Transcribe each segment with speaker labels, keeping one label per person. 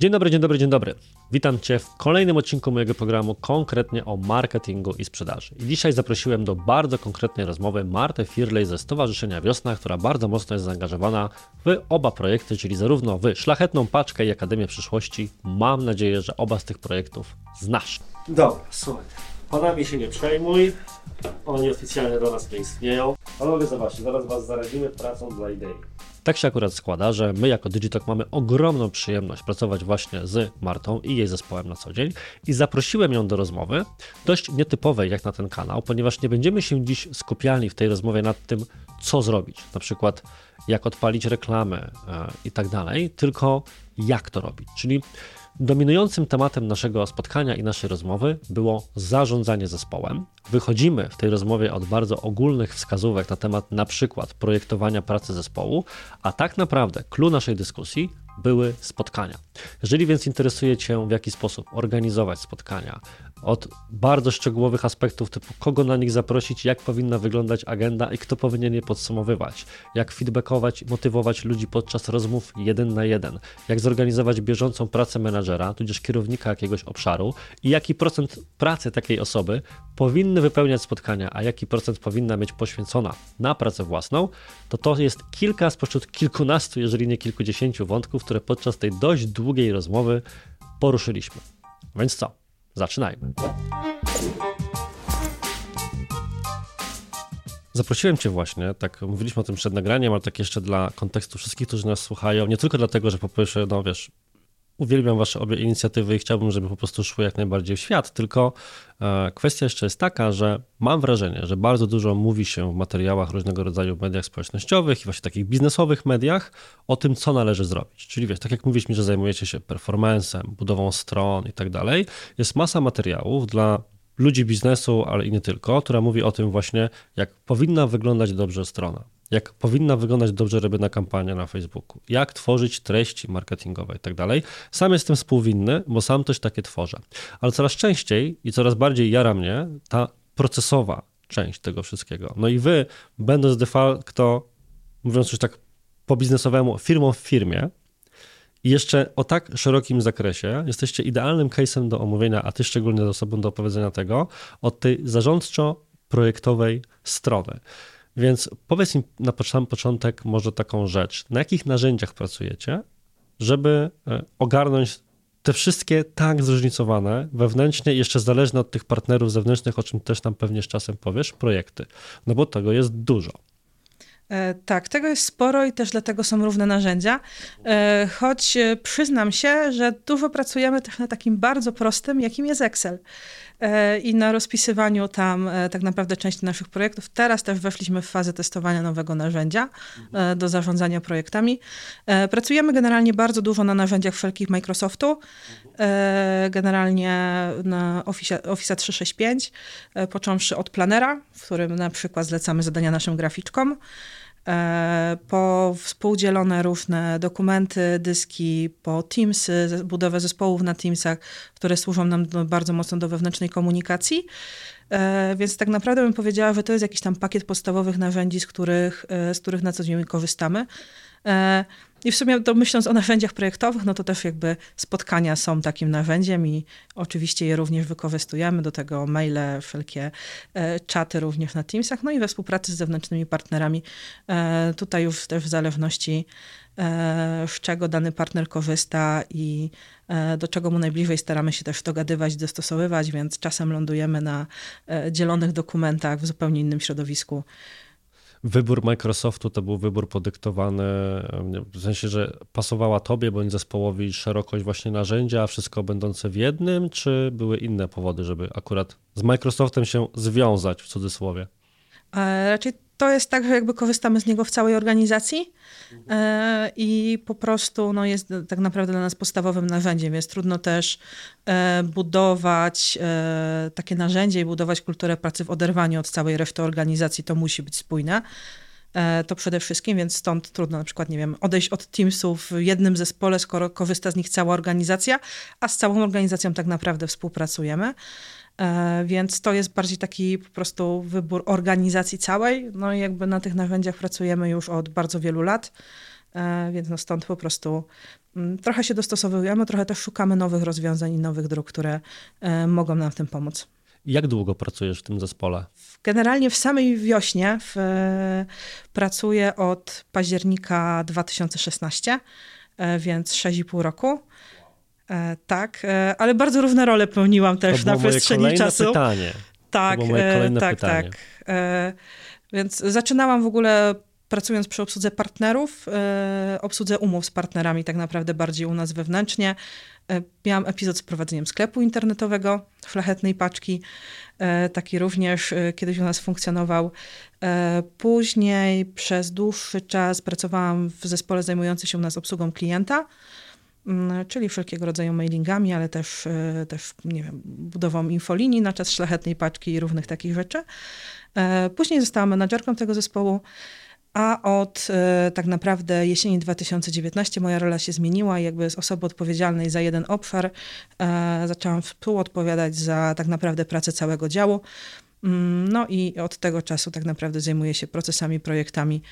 Speaker 1: Dzień dobry, dzień dobry, dzień dobry. Witam Cię w kolejnym odcinku mojego programu konkretnie o marketingu i sprzedaży. I dzisiaj zaprosiłem do bardzo konkretnej rozmowy Martę Firley ze Stowarzyszenia Wiosna, która bardzo mocno jest zaangażowana w oba projekty, czyli zarówno w Szlachetną Paczkę i Akademię Przyszłości. Mam nadzieję, że oba z tych projektów znasz. Dobra, słuchaj. Panami się nie przejmuj. Oni oficjalnie do nas nie istnieją. Panowie, zobaczcie, zaraz Was zarazimy pracą dla idei. Tak się akurat składa, że my jako Digitalk mamy ogromną przyjemność pracować właśnie z Martą i jej zespołem na co dzień i zaprosiłem ją do rozmowy, dość nietypowej jak na ten kanał, ponieważ nie będziemy się dziś skupiali w tej rozmowie nad tym, co zrobić, na przykład jak odpalić reklamę e, i tak dalej, tylko jak to robić, czyli Dominującym tematem naszego spotkania i naszej rozmowy było zarządzanie zespołem. Wychodzimy w tej rozmowie od bardzo ogólnych wskazówek na temat na przykład projektowania pracy zespołu, a tak naprawdę clue naszej dyskusji były spotkania. Jeżeli więc interesuje Cię, w jaki sposób organizować spotkania, od bardzo szczegółowych aspektów typu kogo na nich zaprosić, jak powinna wyglądać agenda i kto powinien je podsumowywać, jak feedbackować, motywować ludzi podczas rozmów jeden na jeden, jak zorganizować bieżącą pracę menadżera, tudzież kierownika jakiegoś obszaru i jaki procent pracy takiej osoby powinny wypełniać spotkania, a jaki procent powinna mieć poświęcona na pracę własną, to to jest kilka spośród kilkunastu, jeżeli nie kilkudziesięciu wątków, które podczas tej dość długiej rozmowy poruszyliśmy. Więc co? Zaczynajmy. Zaprosiłem Cię właśnie, tak mówiliśmy o tym przed nagraniem, ale tak jeszcze dla kontekstu wszystkich, którzy nas słuchają, nie tylko dlatego, że po pierwsze, no wiesz, uwielbiam Wasze obie inicjatywy i chciałbym, żeby po prostu szły jak najbardziej w świat. Tylko e, kwestia jeszcze jest taka, że mam wrażenie, że bardzo dużo mówi się w materiałach różnego rodzaju mediach społecznościowych i właśnie takich biznesowych mediach o tym, co należy zrobić. Czyli wiesz, tak jak mówisz mi, że zajmujecie się performancem, budową stron i tak dalej, jest masa materiałów dla ludzi biznesu, ale i nie tylko, która mówi o tym właśnie, jak powinna wyglądać dobrze strona jak powinna wyglądać dobrze robiona kampania na Facebooku, jak tworzyć treści marketingowe i tak dalej. Sam jestem współwinny, bo sam też takie tworzę. Ale coraz częściej i coraz bardziej jara mnie ta procesowa część tego wszystkiego. No i wy, będąc de facto, mówiąc już tak po biznesowemu, firmą w firmie, i jeszcze o tak szerokim zakresie jesteście idealnym case'em do omówienia, a ty szczególnie osobą do opowiedzenia tego, od tej zarządczo-projektowej strony. Więc powiedz mi na początek może taką rzecz. Na jakich narzędziach pracujecie, żeby e, ogarnąć te wszystkie tak zróżnicowane, wewnętrznie jeszcze zależne od tych partnerów zewnętrznych, o czym też tam pewnie z czasem powiesz, projekty? No bo tego jest dużo.
Speaker 2: E, tak, tego jest sporo i też dlatego są równe narzędzia. E, choć przyznam się, że dużo pracujemy też na takim bardzo prostym, jakim jest Excel. E, i na rozpisywaniu tam e, tak naprawdę części naszych projektów. Teraz też weszliśmy w fazę testowania nowego narzędzia e, do zarządzania projektami. Pracujemy generalnie bardzo dużo na narzędziach wszelkich Microsoftu, generalnie na Office, Office 365, począwszy od planera, w którym na przykład zlecamy zadania naszym graficzkom, po współdzielone różne dokumenty, dyski, po Teamsy, budowę zespołów na Teamsach, które służą nam bardzo mocno do wewnętrznej komunikacji. E, więc tak naprawdę bym powiedziała, że to jest jakiś tam pakiet podstawowych narzędzi, z których, e, z których na co dzień korzystamy. I w sumie to myśląc o narzędziach projektowych, no to też jakby spotkania są takim narzędziem i oczywiście je również wykorzystujemy. Do tego maile, wszelkie e, czaty również na Teamsach, no i we współpracy z zewnętrznymi partnerami. E, tutaj już też w zależności e, z czego dany partner korzysta i e, do czego mu najbliżej staramy się też dogadywać, dostosowywać, więc czasem lądujemy na e, dzielonych dokumentach w zupełnie innym środowisku
Speaker 1: wybór Microsoftu to był wybór podyktowany w sensie, że pasowała tobie bądź zespołowi szerokość właśnie narzędzia, wszystko będące w jednym, czy były inne powody, żeby akurat z Microsoftem się związać w cudzysłowie?
Speaker 2: E, raczej to jest tak, że jakby korzystamy z niego w całej organizacji e, i po prostu no, jest tak naprawdę dla nas podstawowym narzędziem, więc trudno też e, budować e, takie narzędzie i budować kulturę pracy w oderwaniu od całej reszty organizacji. To musi być spójne. To przede wszystkim, więc stąd trudno na przykład, nie wiem, odejść od Teamsów w jednym zespole, skoro korzysta z nich cała organizacja, a z całą organizacją tak naprawdę współpracujemy. E, więc to jest bardziej taki po prostu wybór organizacji całej. No i jakby na tych narzędziach pracujemy już od bardzo wielu lat. E, więc no stąd po prostu mm, trochę się dostosowujemy, trochę też szukamy nowych rozwiązań i nowych dróg, które e, mogą nam w tym pomóc.
Speaker 1: Jak długo pracujesz w tym zespole?
Speaker 2: Generalnie w samej wiośnie w, pracuję od października 2016, więc 6,5 roku. Tak, ale bardzo różne role pełniłam też na przestrzeni czasu.
Speaker 1: Pytanie.
Speaker 2: Tak,
Speaker 1: kolejne
Speaker 2: tak,
Speaker 1: pytanie.
Speaker 2: tak. Więc zaczynałam w ogóle pracując przy obsłudze partnerów, e, obsłudze umów z partnerami, tak naprawdę bardziej u nas wewnętrznie. E, miałam epizod z prowadzeniem sklepu internetowego, szlachetnej paczki. E, taki również kiedyś u nas funkcjonował. Później przez dłuższy czas pracowałam w zespole zajmującym się u nas obsługą klienta czyli wszelkiego rodzaju mailingami, ale też, też nie wiem, budową infolinii na czas szlachetnej paczki i różnych takich rzeczy. Później zostałam menadżerką tego zespołu a od e, tak naprawdę jesieni 2019 moja rola się zmieniła i jakby z osoby odpowiedzialnej za jeden obszar e, zaczęłam współodpowiadać za tak naprawdę pracę całego działu. Mm, no i od tego czasu tak naprawdę zajmuję się procesami, projektami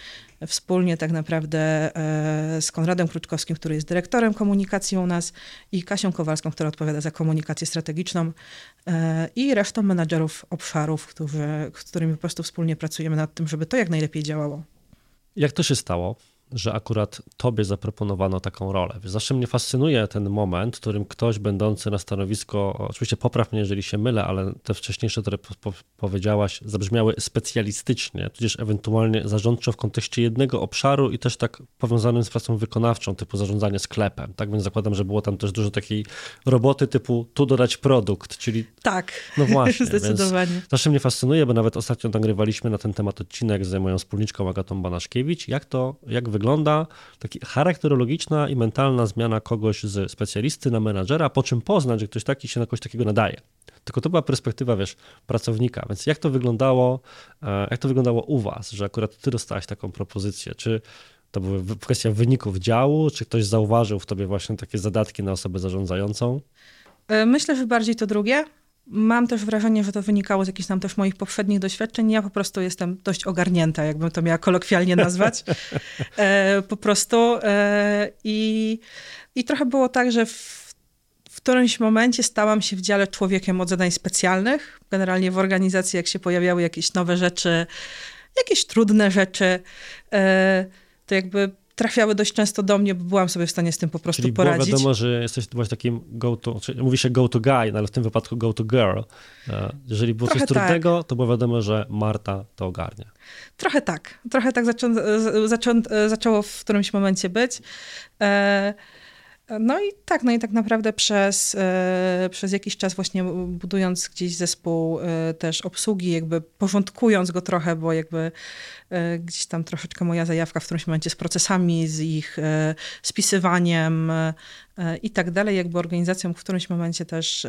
Speaker 2: wspólnie tak naprawdę e, z Konradem Kruczkowskim, który jest dyrektorem komunikacji u nas i Kasią Kowalską, która odpowiada za komunikację strategiczną i resztą menadżerów obszarów, którzy, z którymi po prostu wspólnie pracujemy nad tym, żeby to jak najlepiej działało.
Speaker 1: Jak to się stało, że akurat tobie zaproponowano taką rolę. Zawsze mnie fascynuje ten moment, w którym ktoś będący na stanowisko, oczywiście popraw mnie, jeżeli się mylę, ale te wcześniejsze, które po powiedziałaś, zabrzmiały specjalistycznie, tudzież ewentualnie zarządczo w kontekście jednego obszaru i też tak powiązanym z pracą wykonawczą, typu zarządzanie sklepem. Tak więc zakładam, że było tam też dużo takiej roboty typu tu dodać produkt, czyli...
Speaker 2: Tak,
Speaker 1: no właśnie,
Speaker 2: zdecydowanie.
Speaker 1: Zawsze mnie fascynuje, bo nawet ostatnio nagrywaliśmy na ten temat odcinek z moją wspólniczką Agatą Banaszkiewicz, jak to, jak wygląda taka charakterologiczna i mentalna zmiana kogoś z specjalisty na menadżera, po czym poznać, że ktoś taki się na kogoś takiego nadaje. Tylko to była perspektywa, wiesz, pracownika. Więc jak to wyglądało, e, jak to wyglądało u was, że akurat ty dostałaś taką propozycję? Czy to była kwestia wyników działu, czy ktoś zauważył w tobie właśnie takie zadatki na osobę zarządzającą?
Speaker 2: E, myślę, że bardziej to drugie. Mam też wrażenie, że to wynikało z jakichś tam też moich poprzednich doświadczeń. Ja po prostu jestem dość ogarnięta, jakbym to miała kolokwialnie nazwać. E, po prostu. E, i, I trochę było tak, że w, w którymś momencie stałam się w dziale człowiekiem od zadań specjalnych. Generalnie w organizacji, jak się pojawiały jakieś nowe rzeczy, jakieś trudne rzeczy, e, to jakby trafiały dość często do mnie, bo byłam sobie w stanie z tym po prostu
Speaker 1: czyli
Speaker 2: poradzić.
Speaker 1: Czyli wiadomo, że jesteś właśnie takim go-to, mówi się go-to guy, no ale w tym wypadku go-to girl. E, jeżeli było Trochę coś trudnego, tak. to było wiadomo, że Marta to ogarnia.
Speaker 2: Trochę tak. Trochę tak zaczą, zaczą, zaczęło w którymś momencie być. E no i tak, no i tak naprawdę przez, e, przez jakiś czas właśnie budując gdzieś zespół e, też obsługi, jakby porządkując go trochę, bo jakby e, gdzieś tam troszeczkę moja zajawka w którymś momencie z procesami, z ich spisywaniem i tak dalej, jakby organizacją w którymś momencie też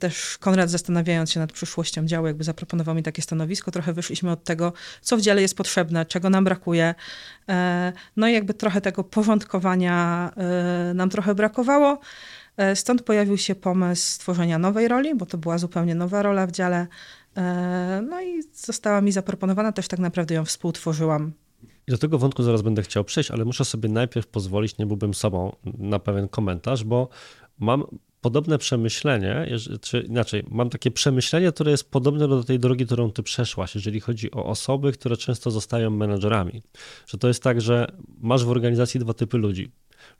Speaker 2: też Konrad zastanawiając się nad przyszłością działu, jakby zaproponował mi takie stanowisko, trochę wyszliśmy od tego, co w dziale jest potrzebne, czego nam brakuje. E, no i jakby trochę tego porządkowania e, nam trochę brakowało. E, stąd pojawił się pomysł stworzenia nowej roli, bo to była zupełnie nowa rola w dziale. No i została mi zaproponowana, też tak naprawdę ją współtworzyłam
Speaker 1: i do tego wątku zaraz będę chciał przejść, ale muszę sobie najpierw pozwolić, nie byłbym sobą, na pewien komentarz, bo mam podobne przemyślenie, czy inaczej, mam takie przemyślenie, które jest podobne do tej drogi, którą ty przeszłaś, jeżeli chodzi o osoby, które często zostają menedżerami. Że to jest tak, że masz w organizacji dwa typy ludzi.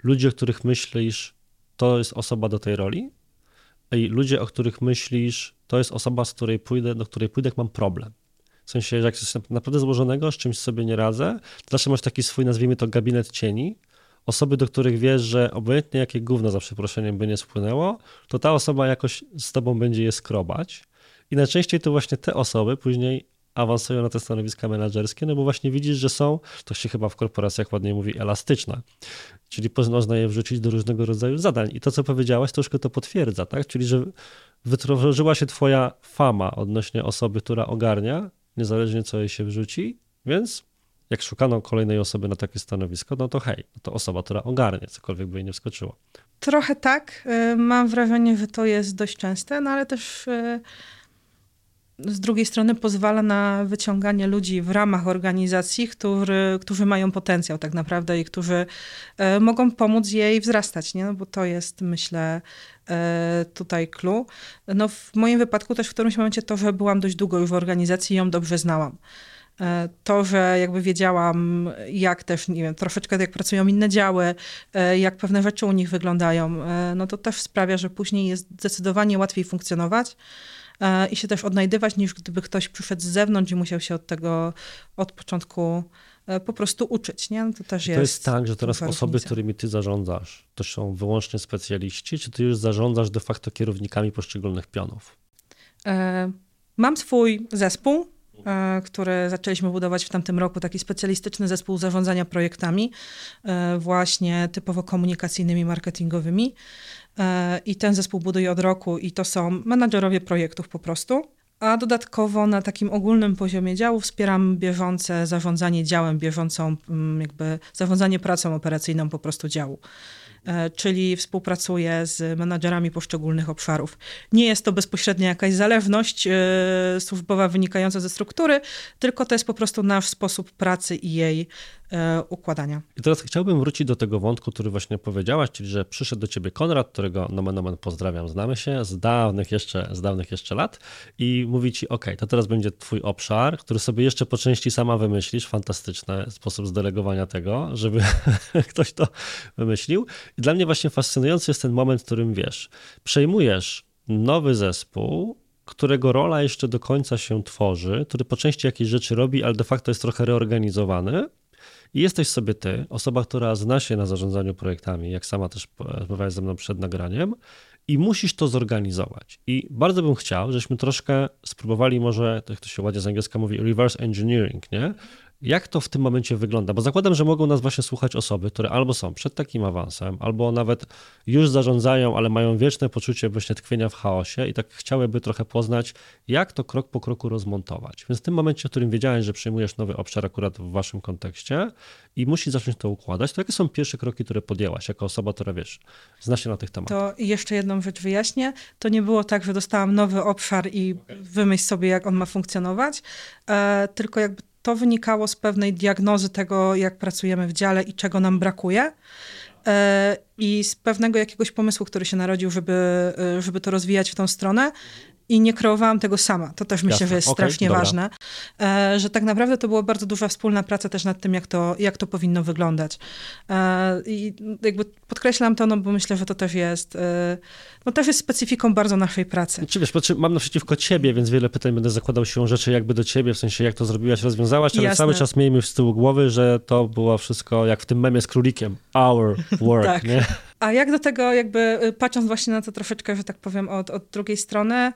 Speaker 1: Ludzie, o których myślisz, to jest osoba do tej roli, i ludzie, o których myślisz, to jest osoba, z której pójdę, do której pójdę, jak mam problem. W sensie, że jak coś naprawdę złożonego, z czymś sobie nie radzę, to zawsze masz taki swój, nazwijmy to, gabinet cieni, osoby, do których wiesz, że obojętnie jakie gówno za przeproszeniem by nie spłynęło, to ta osoba jakoś z tobą będzie je skrobać. I najczęściej to właśnie te osoby później awansują na te stanowiska menedżerskie, no bo właśnie widzisz, że są, to się chyba w korporacjach ładnie mówi, elastyczne. Czyli można je wrzucić do różnego rodzaju zadań. I to, co powiedziałaś, troszkę to potwierdza, tak? Czyli, że wytworzyła się twoja fama odnośnie osoby, która ogarnia, niezależnie co jej się wrzuci, więc jak szukano kolejnej osoby na takie stanowisko, no to hej, no to osoba, która ogarnie, cokolwiek by jej nie wskoczyło.
Speaker 2: Trochę tak. Y, mam wrażenie, że to jest dość częste, no ale też y, z drugiej strony pozwala na wyciąganie ludzi w ramach organizacji, który, którzy mają potencjał tak naprawdę i którzy e, mogą pomóc jej wzrastać, nie? No bo to jest, myślę, tutaj clue. No w moim wypadku też w którymś momencie to, że byłam dość długo już w organizacji i ją dobrze znałam. E, to, że jakby wiedziałam, jak też, nie wiem, troszeczkę jak pracują inne działy, e, jak pewne rzeczy u nich wyglądają, e, no to też sprawia, że później jest zdecydowanie łatwiej funkcjonować i się też odnajdywać, niż gdyby ktoś przyszedł z zewnątrz i musiał się od tego od początku po prostu uczyć. Nie? No to też jest.
Speaker 1: To jest tak, że teraz osoby, różnica. którymi ty zarządzasz, to są wyłącznie specjaliści, czy ty już zarządzasz de facto kierownikami poszczególnych pionów?
Speaker 2: Mam swój zespół, które zaczęliśmy budować w tamtym roku, taki specjalistyczny zespół zarządzania projektami, e, właśnie typowo komunikacyjnymi, marketingowymi. E, I ten zespół buduje od roku i to są menadżerowie projektów po prostu. A dodatkowo na takim ogólnym poziomie działu wspieram bieżące zarządzanie działem, bieżącą mm, jakby zarządzanie pracą operacyjną po prostu działu. E, czyli współpracuje z menadżerami poszczególnych obszarów. Nie jest to bezpośrednia jakaś zależność e, służbowa wynikająca ze struktury, tylko to jest po prostu nasz sposób pracy i jej układania.
Speaker 1: I teraz chciałbym wrócić do tego wątku, który właśnie powiedziałaś, czyli że przyszedł do ciebie Konrad, którego nomen omen pozdrawiam, znamy się z dawnych jeszcze, z dawnych jeszcze lat i mówi ci, ok, to teraz będzie twój obszar, który sobie jeszcze po części sama wymyślisz, fantastyczny sposób zdelegowania tego, żeby ktoś to wymyślił i dla mnie właśnie fascynujący jest ten moment, w którym wiesz, przejmujesz nowy zespół, którego rola jeszcze do końca się tworzy, który po części jakieś rzeczy robi, ale de facto jest trochę reorganizowany. I jesteś sobie ty, osoba, która zna się na zarządzaniu projektami, jak sama też rozmawiałeś ze mną przed nagraniem, i musisz to zorganizować. I bardzo bym chciał, żebyśmy troszkę spróbowali może, jak to się ładnie z angielska mówi, reverse engineering, nie? Jak to w tym momencie wygląda? Bo zakładam, że mogą nas właśnie słuchać osoby, które albo są przed takim awansem, albo nawet już zarządzają, ale mają wieczne poczucie właśnie tkwienia w chaosie i tak chciałyby trochę poznać, jak to krok po kroku rozmontować. Więc w tym momencie, w którym wiedziałeś, że przyjmujesz nowy obszar akurat w waszym kontekście i musisz zacząć to układać, to jakie są pierwsze kroki, które podjęłaś jako osoba, która wiesz, zna się na tych tematach?
Speaker 2: To jeszcze jedną rzecz wyjaśnię. To nie było tak, że dostałam nowy obszar i okay. wymyśl sobie, jak on ma funkcjonować, e, tylko jakby to wynikało z pewnej diagnozy tego, jak pracujemy w dziale i czego nam brakuje. E, I z pewnego jakiegoś pomysłu, który się narodził, żeby, e, żeby to rozwijać w tą stronę i nie kreowałam tego sama. To też myślę, Jasne. że jest okay, strasznie dobra. ważne, e, że tak naprawdę to była bardzo duża wspólna praca też nad tym, jak to, jak to powinno wyglądać. E, I jakby podkreślam to, no bo myślę, że to też jest, e, no też jest specyfiką bardzo naszej pracy.
Speaker 1: Czy wiesz, mam naprzeciwko ciebie, więc wiele pytań będę zakładał się rzeczy jakby do ciebie, w sensie jak to zrobiłaś, rozwiązałaś, ale Jasne. cały czas miejmy z tyłu głowy, że to było wszystko jak w tym memie z królikiem. Our work, tak. nie?
Speaker 2: A jak do tego jakby y, patrząc właśnie na to troszeczkę, że tak powiem, od, od drugiej strony,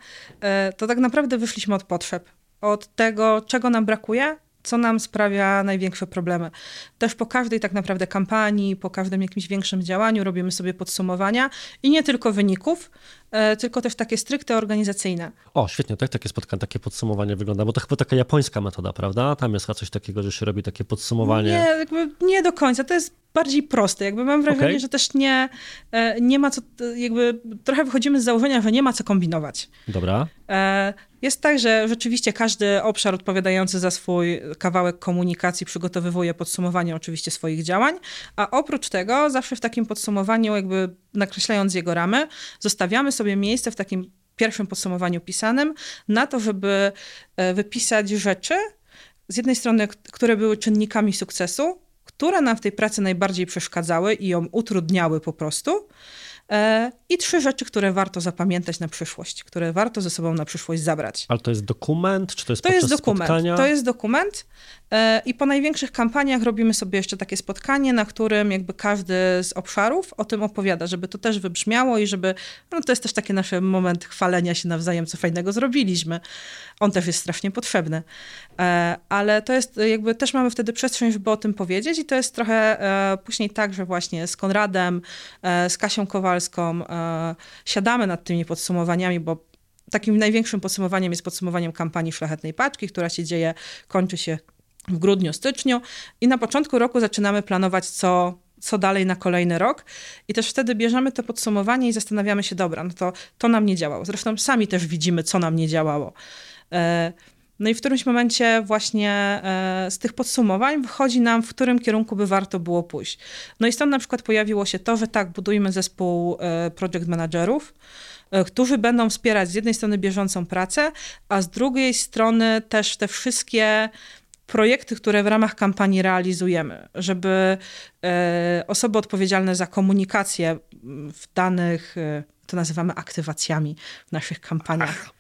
Speaker 2: y, to tak naprawdę wyszliśmy od potrzeb. Od tego, czego nam brakuje, co nam sprawia największe problemy. Też po każdej tak naprawdę kampanii, po każdym jakimś większym działaniu robimy sobie podsumowania i nie tylko wyników, E, tylko też takie stricte organizacyjne.
Speaker 1: O, świetnie, tak takie spotkanie, takie podsumowanie wygląda, bo to chyba taka japońska metoda, prawda? Tam jest coś takiego, że się robi takie podsumowanie.
Speaker 2: Nie, jakby nie do końca, to jest bardziej proste. Jakby mam wrażenie, okay. że też nie, e, nie ma co, jakby trochę wychodzimy z założenia, że nie ma co kombinować.
Speaker 1: Dobra.
Speaker 2: E, jest tak, że rzeczywiście każdy obszar odpowiadający za swój kawałek komunikacji przygotowywuje podsumowanie oczywiście swoich działań, a oprócz tego zawsze w takim podsumowaniu jakby nakreślając jego ramy, zostawiamy sobie miejsce w takim pierwszym podsumowaniu pisanym na to, żeby e, wypisać rzeczy, z jednej strony, które były czynnikami sukcesu, które nam w tej pracy najbardziej przeszkadzały i ją utrudniały po prostu, I trzy rzeczy, które warto zapamiętać na przyszłość, które warto ze sobą na przyszłość zabrać.
Speaker 1: Ale to jest dokument, czy to jest To jest dokument. Spotkania?
Speaker 2: To jest dokument. E, I po największych kampaniach robimy sobie jeszcze takie spotkanie, na którym jakby każdy z obszarów o tym opowiada, żeby to też wybrzmiało i żeby, no to jest też taki nasz moment chwalenia się nawzajem, co fajnego zrobiliśmy. On też jest strasznie potrzebny. E, ale to jest jakby, też mamy wtedy przestrzeń, żeby o tym powiedzieć i to jest trochę później tak, że właśnie z Konradem, z Kasią Kowal Kowalską e, siadamy nad tymi podsumowaniami, bo takim największym podsumowaniem jest podsumowaniem kampanii Szlachetnej Paczki, która się dzieje, kończy się w grudniu, styczniu i na początku roku zaczynamy planować, co, co dalej na kolejny rok. I też wtedy bierzemy to podsumowanie i zastanawiamy się, dobra, no to to nam nie działało. Zresztą sami też widzimy, co nam nie działało. No i w którymś momencie właśnie e, z tych podsumowań wychodzi nam, w którym kierunku by warto było pójść. No i stąd na przykład pojawiło się to, że tak, budujemy zespół e, project managerów, e, którzy będą wspierać z jednej strony bieżącą pracę, a z drugiej strony też te wszystkie projekty, które w ramach kampanii realizujemy, żeby osoby odpowiedzialne za komunikację w danych to nazywamy aktywacjami w naszych kampaniach.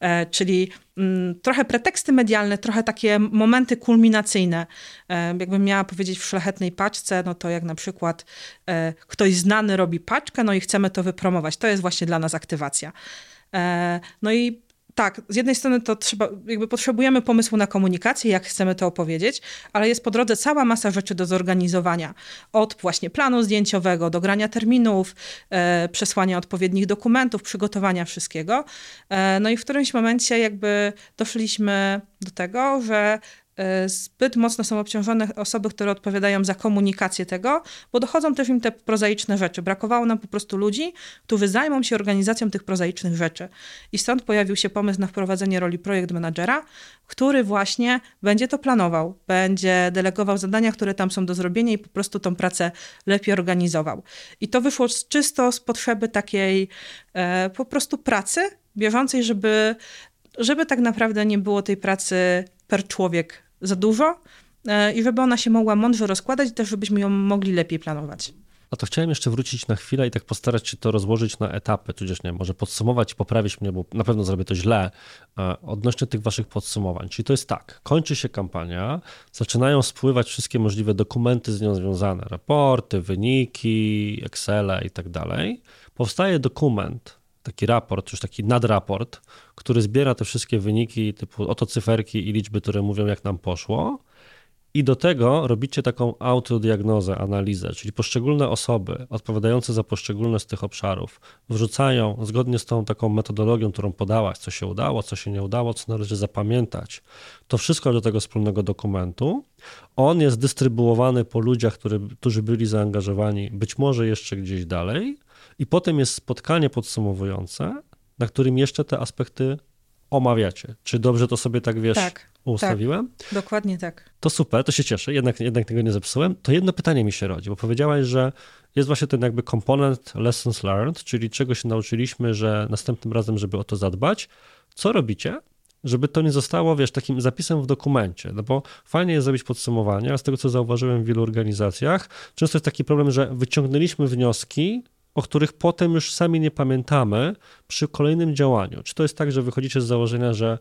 Speaker 2: E, czyli mm, trochę preteksty medialne, trochę takie momenty kulminacyjne. E, jakbym miała powiedzieć w szlachetnej paczce, no to jak na przykład e, ktoś znany robi paczkę, no i chcemy to wypromować. To jest właśnie dla nas aktywacja. No i tak, z jednej strony to trzeba, jakby potrzebujemy pomysłu na komunikację, jak chcemy to opowiedzieć, ale jest po drodze cała masa rzeczy do zorganizowania. Od właśnie planu zdjęciowego, do grania terminów, e, przesłania odpowiednich dokumentów, przygotowania wszystkiego. E, no i w którymś momencie jakby doszliśmy do tego, że zbyt mocno są obciążone osoby, które odpowiadają za komunikację tego, bo dochodzą też im te prozaiczne rzeczy. Brakowało nam po prostu ludzi, którzy zajmą się organizacją tych prozaicznych rzeczy. I stąd pojawił się pomysł na wprowadzenie roli projekt managera, który właśnie będzie to planował, będzie delegował zadania, które tam są do zrobienia i po prostu tą pracę lepiej organizował. I to wyszło czysto z potrzeby takiej e, po prostu pracy bieżącej, żeby, żeby tak naprawdę nie było tej pracy per człowiek za dużo e, i żeby ona się mogła mądrze rozkładać, też żebyśmy ją mogli lepiej planować.
Speaker 1: A to chciałem jeszcze wrócić na chwilę i tak postarać się to rozłożyć na etapy, tudzież nie może podsumować i poprawić mnie, bo na pewno zrobię to źle, e, odnośnie tych waszych podsumowań. Czyli to jest tak, kończy się kampania, zaczynają spływać wszystkie możliwe dokumenty z nią związane, raporty, wyniki, Excel i tak dalej. Powstaje dokument, taki raport, już taki nadraport, który zbiera te wszystkie wyniki, typu oto cyferki i liczby, które mówią, jak nam poszło. I do tego robicie taką autodiagnozę, analizę, czyli poszczególne osoby odpowiadające za poszczególne z tych obszarów wrzucają zgodnie z tą taką metodologią, którą podałaś, co się udało, co się nie udało, co należy zapamiętać. To wszystko do tego wspólnego dokumentu. On jest dystrybuowany po ludziach, który, którzy byli zaangażowani, być może jeszcze gdzieś dalej i potem jest spotkanie podsumowujące, na którym jeszcze te aspekty omawiacie. Czy dobrze to sobie tak wiesz?
Speaker 2: Tak.
Speaker 1: Ustawiłem?
Speaker 2: Tak, dokładnie tak.
Speaker 1: To super, to się cieszę, jednak, jednak tego nie zepsułem. To jedno pytanie mi się rodzi, bo powiedziałaś, że jest właśnie ten jakby komponent lessons learned, czyli czego się nauczyliśmy, że następnym razem, żeby o to zadbać. Co robicie, żeby to nie zostało, wiesz, takim zapisem w dokumencie, no bo fajnie jest zrobić podsumowanie, a z tego, co zauważyłem w wielu organizacjach, często jest taki problem, że wyciągnęliśmy wnioski, o których potem już sami nie pamiętamy przy kolejnym działaniu. Czy to jest tak, że wychodzicie z założenia, że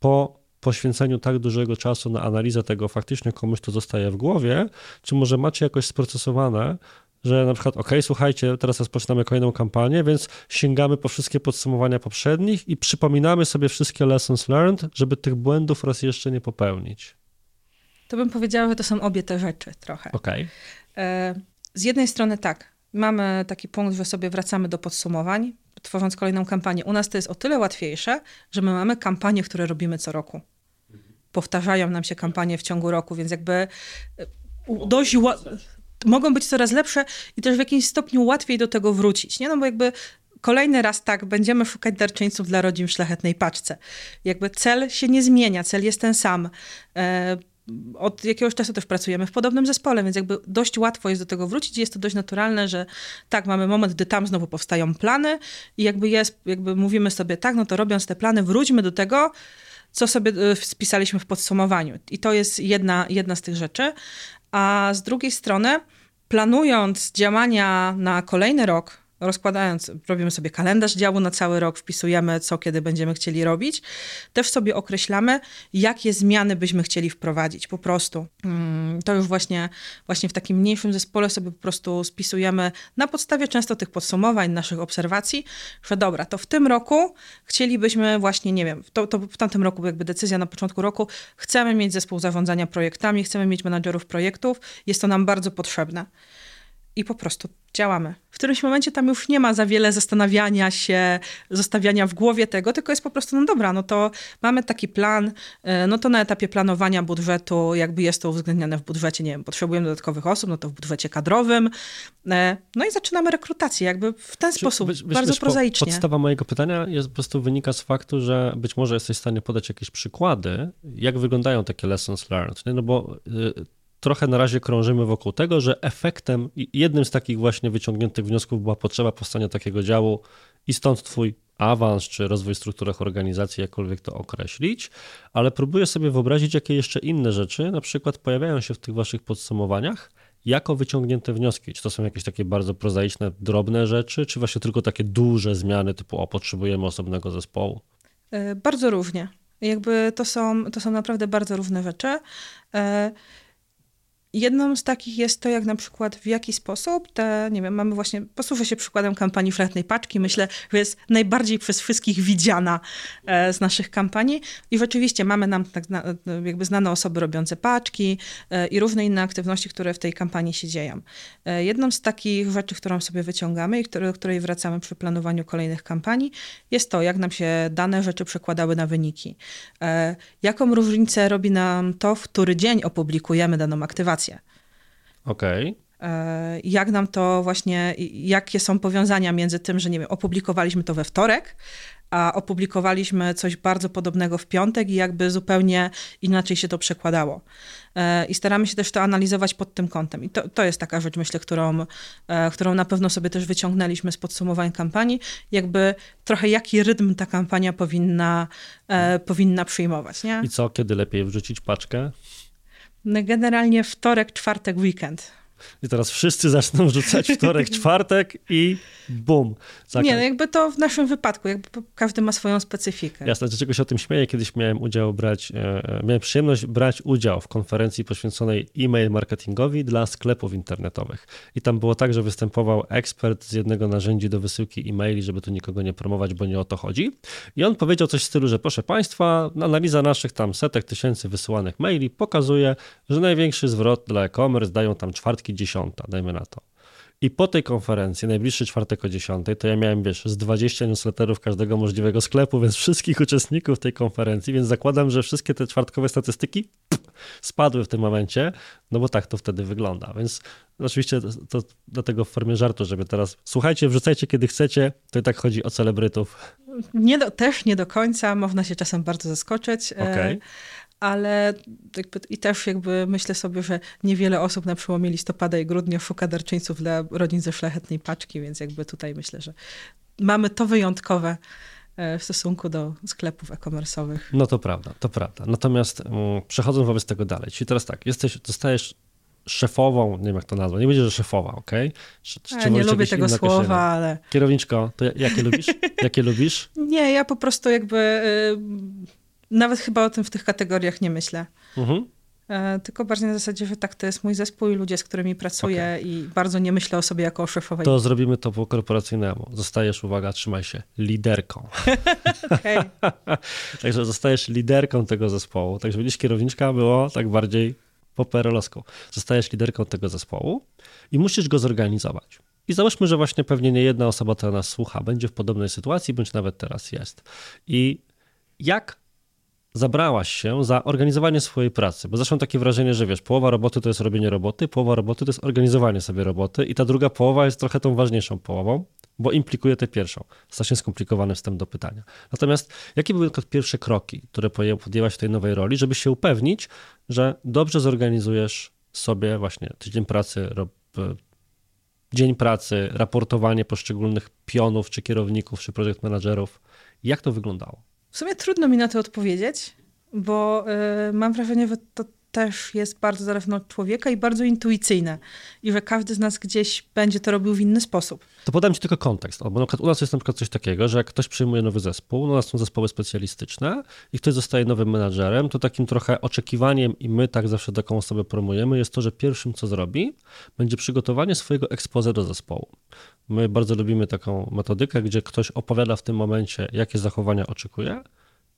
Speaker 1: po poświęceniu tak dużego czasu na analizę tego faktycznie komuś to zostaje w głowie, czy może macie jakoś sprocesowane, że na przykład, ok, słuchajcie, teraz rozpoczynamy kolejną kampanię, więc sięgamy po wszystkie podsumowania poprzednich i przypominamy sobie wszystkie lessons learned, żeby tych błędów raz jeszcze nie popełnić.
Speaker 2: To bym powiedziała, że to są obie te rzeczy trochę.
Speaker 1: Okay.
Speaker 2: E, z jednej strony tak, mamy taki punkt, że sobie wracamy do podsumowań, tworząc kolejną kampanię. U nas to jest o tyle łatwiejsze, że my mamy kampanie, które robimy co roku. Powtarzają nam się kampanie w ciągu roku, więc jakby e, dość mogą być coraz lepsze i też w jakimś stopniu łatwiej do tego wrócić. Nie? No bo jakby kolejny raz tak, będziemy szukać darczyńców dla rodzin w szlachetnej paczce. Jakby cel się nie zmienia, cel jest ten sam. Od jakiegoś czasu też pracujemy w podobnym zespole, więc jakby dość łatwo jest do tego wrócić. Jest to dość naturalne, że tak, mamy moment, gdy tam znowu powstają plany i jakby jest, jakby mówimy sobie tak, no to robiąc te plany, wróćmy do tego, co sobie spisaliśmy w podsumowaniu. I to jest jedna, jedna z tych rzeczy. A z drugiej strony, planując działania na kolejny rok, rozkładając, robimy sobie kalendarz działu na cały rok, wpisujemy, co kiedy będziemy chcieli robić. Też sobie określamy, jakie zmiany byśmy chcieli wprowadzić. Po prostu mm, to już właśnie, właśnie w takim mniejszym zespole sobie po prostu spisujemy na podstawie często tych podsumowań, naszych obserwacji, że dobra, to w tym roku chcielibyśmy właśnie, nie wiem, to, to w tamtym roku jakby decyzja na początku roku, chcemy mieć zespół zarządzania projektami, chcemy mieć menadżerów projektów, jest to nam bardzo potrzebne. I po prostu działamy. W którymś momencie tam już nie ma za wiele zastanawiania się, zostawiania w głowie tego, tylko jest po prostu, no dobra, no to mamy taki plan, e, no to na etapie planowania budżetu, jakby jest to uwzględnione w budżecie, nie wiem, potrzebujemy dodatkowych osób, no to w budżecie kadrowym, e, no i zaczynamy rekrutację, jakby w ten sposób, być, bardzo być, prozaicznie.
Speaker 1: Podstawa mojego pytania jest po prostu wynika z faktu, że być może jesteś w stanie podać jakieś przykłady, jak wyglądają takie lessons learned, nie? no bo y, trochę na razie krążymy wokół tego, że efektem, jednym z takich właśnie wyciągniętych wniosków była potrzeba powstania takiego działu i stąd twój awans czy rozwój w strukturach organizacji, jakkolwiek to określić, ale próbuję sobie wyobrazić, jakie jeszcze inne rzeczy na przykład pojawiają się w tych waszych podsumowaniach jako wyciągnięte wnioski. Czy to są jakieś takie bardzo prozaiczne, drobne rzeczy, czy właśnie tylko takie duże zmiany typu o, potrzebujemy osobnego zespołu?
Speaker 2: E, bardzo różnie. Jakby to są, to są naprawdę bardzo różne rzeczy. Jedną z takich jest to, jak na przykład w jaki sposób te, nie wiem, mamy właśnie, posłużę się przykładem kampanii Fletnej Paczki, myślę, że jest najbardziej przez wszystkich widziana e, z naszych kampanii i rzeczywiście mamy nam tak jakby znane osoby robiące paczki e, i różne inne aktywności, które w tej kampanii się dzieją. E, jedną z takich rzeczy, którą sobie wyciągamy i do której wracamy przy planowaniu kolejnych kampanii, jest to, jak nam się dane rzeczy przekładały na wyniki. Jaką różnicę robi nam to, w który dzień opublikujemy daną aktywację
Speaker 1: Okej. Okay.
Speaker 2: E, jak nam to właśnie, jakie są powiązania między tym, że nie wiem, opublikowaliśmy to we wtorek, a opublikowaliśmy coś bardzo podobnego w piątek i jakby zupełnie inaczej się to przekładało. E, I staramy się też to analizować pod tym kątem. I to, to jest taka rzecz, myślę, którą, e, którą na pewno sobie też wyciągnęliśmy z podsumowań kampanii, jakby trochę jaki rytm ta kampania powinna, powinna przyjmować. Nie?
Speaker 1: I co, kiedy lepiej wrzucić paczkę?
Speaker 2: Generalnie wtorek, czwartek, weekend.
Speaker 1: I teraz wszyscy zaczną rzucać wtorek, czwartek i bum.
Speaker 2: Nie, no jakby to w naszym wypadku, jakby każdy ma swoją specyfikę.
Speaker 1: Jasne, dlaczego się o tym śmieję? Kiedyś miałem udział brać, e, miałem przyjemność brać udział w konferencji poświęconej e-mail marketingowi dla sklepów internetowych. I tam było tak, że występował ekspert z jednego narzędzi do wysyłki e-maili, żeby tu nikogo nie promować, bo nie o to chodzi. I on powiedział coś w stylu, że proszę Państwa, analiza naszych tam setek tysięcy wysyłanych maili pokazuje, że największy zwrot dla e-commerce dają tam czwartki dziesiąta, dajmy na to. I po tej konferencji, najbliższy czwartek o 10, to ja miałem, wiesz, z 20 newsletterów każdego możliwego sklepu, więc wszystkich uczestników tej konferencji, więc zakładam, że wszystkie te czwartkowe statystyki pff, spadły w tym momencie, no bo tak to wtedy wygląda. Więc oczywiście to, to dlatego w formie żartu, żeby teraz, słuchajcie, wrzucajcie kiedy chcecie, to i tak chodzi o celebrytów.
Speaker 2: Nie do, też nie do końca, można się czasem bardzo zaskoczyć.
Speaker 1: E, okay
Speaker 2: ale jakby, i też jakby myślę sobie, że niewiele osób na przełomie listopada i grudnia szuka darczyńców dla rodzin ze szlachetnej paczki, więc jakby tutaj myślę, że mamy to wyjątkowe e, w stosunku do sklepów e-commerce'owych.
Speaker 1: No to prawda, to prawda. Natomiast um, przechodząc wobec tego dalej, czyli teraz tak, jesteś, zostajesz szefową, nie wiem jak to nazwać, nie będzie, że szefowa, okej?
Speaker 2: Okay? Ja nie lubię tego słowa, ale...
Speaker 1: Kierowniczko, to jakie lubisz? Jakie lubisz?
Speaker 2: Nie, ja po prostu jakby... Y nawet chyba o tym w tych kategoriach nie myślę. Mhm. E, tylko bardziej na zasadzie, że tak, to jest mój zespół i ludzie, z którymi pracuję okay. i bardzo nie myślę o sobie jako o szefowej.
Speaker 1: To zrobimy to po korporacyjnemu. Zostajesz, uwaga, trzymaj się, liderką. Także zostajesz liderką tego zespołu. Także widzisz, kierowniczka było tak bardziej po perolowsku. Zostajesz liderką tego zespołu i musisz go zorganizować. I załóżmy, że właśnie pewnie nie jedna osoba, która nas słucha, będzie w podobnej sytuacji, bądź nawet teraz jest. I jak zabrałaś się za organizowanie swojej pracy, bo zresztą takie wrażenie, że wiesz, połowa roboty to jest robienie roboty, połowa roboty to jest organizowanie sobie roboty i ta druga połowa jest trochę tą ważniejszą połową, bo implikuje tę pierwszą. Strasznie skomplikowany wstęp do pytania. Natomiast jakie były pierwsze kroki, które podjęłaś w tej nowej roli, żeby się upewnić, że dobrze zorganizujesz sobie właśnie tydzień pracy, dzień pracy, raportowanie poszczególnych pionów, czy kierowników, czy projekt managerów. Jak to wyglądało?
Speaker 2: W sumie trudno mi na to odpowiedzieć, bo y, mam wrażenie, że to też jest bardzo zależne od człowieka i bardzo intuicyjne. I że każdy z nas gdzieś będzie to robił w inny sposób.
Speaker 1: To podam ci tylko kontekst. Bo na przykład u nas jest na przykład coś takiego, że jak ktoś przyjmuje nowy zespół, u nas są zespoły specjalistyczne i ktoś zostaje nowym menadżerem, to takim trochę oczekiwaniem i my tak zawsze taką osobę promujemy jest to, że pierwszym co zrobi, będzie przygotowanie swojego expose do zespołu. My bardzo lubimy taką metodykę, gdzie ktoś opowiada w tym momencie, jakie zachowania oczekuje,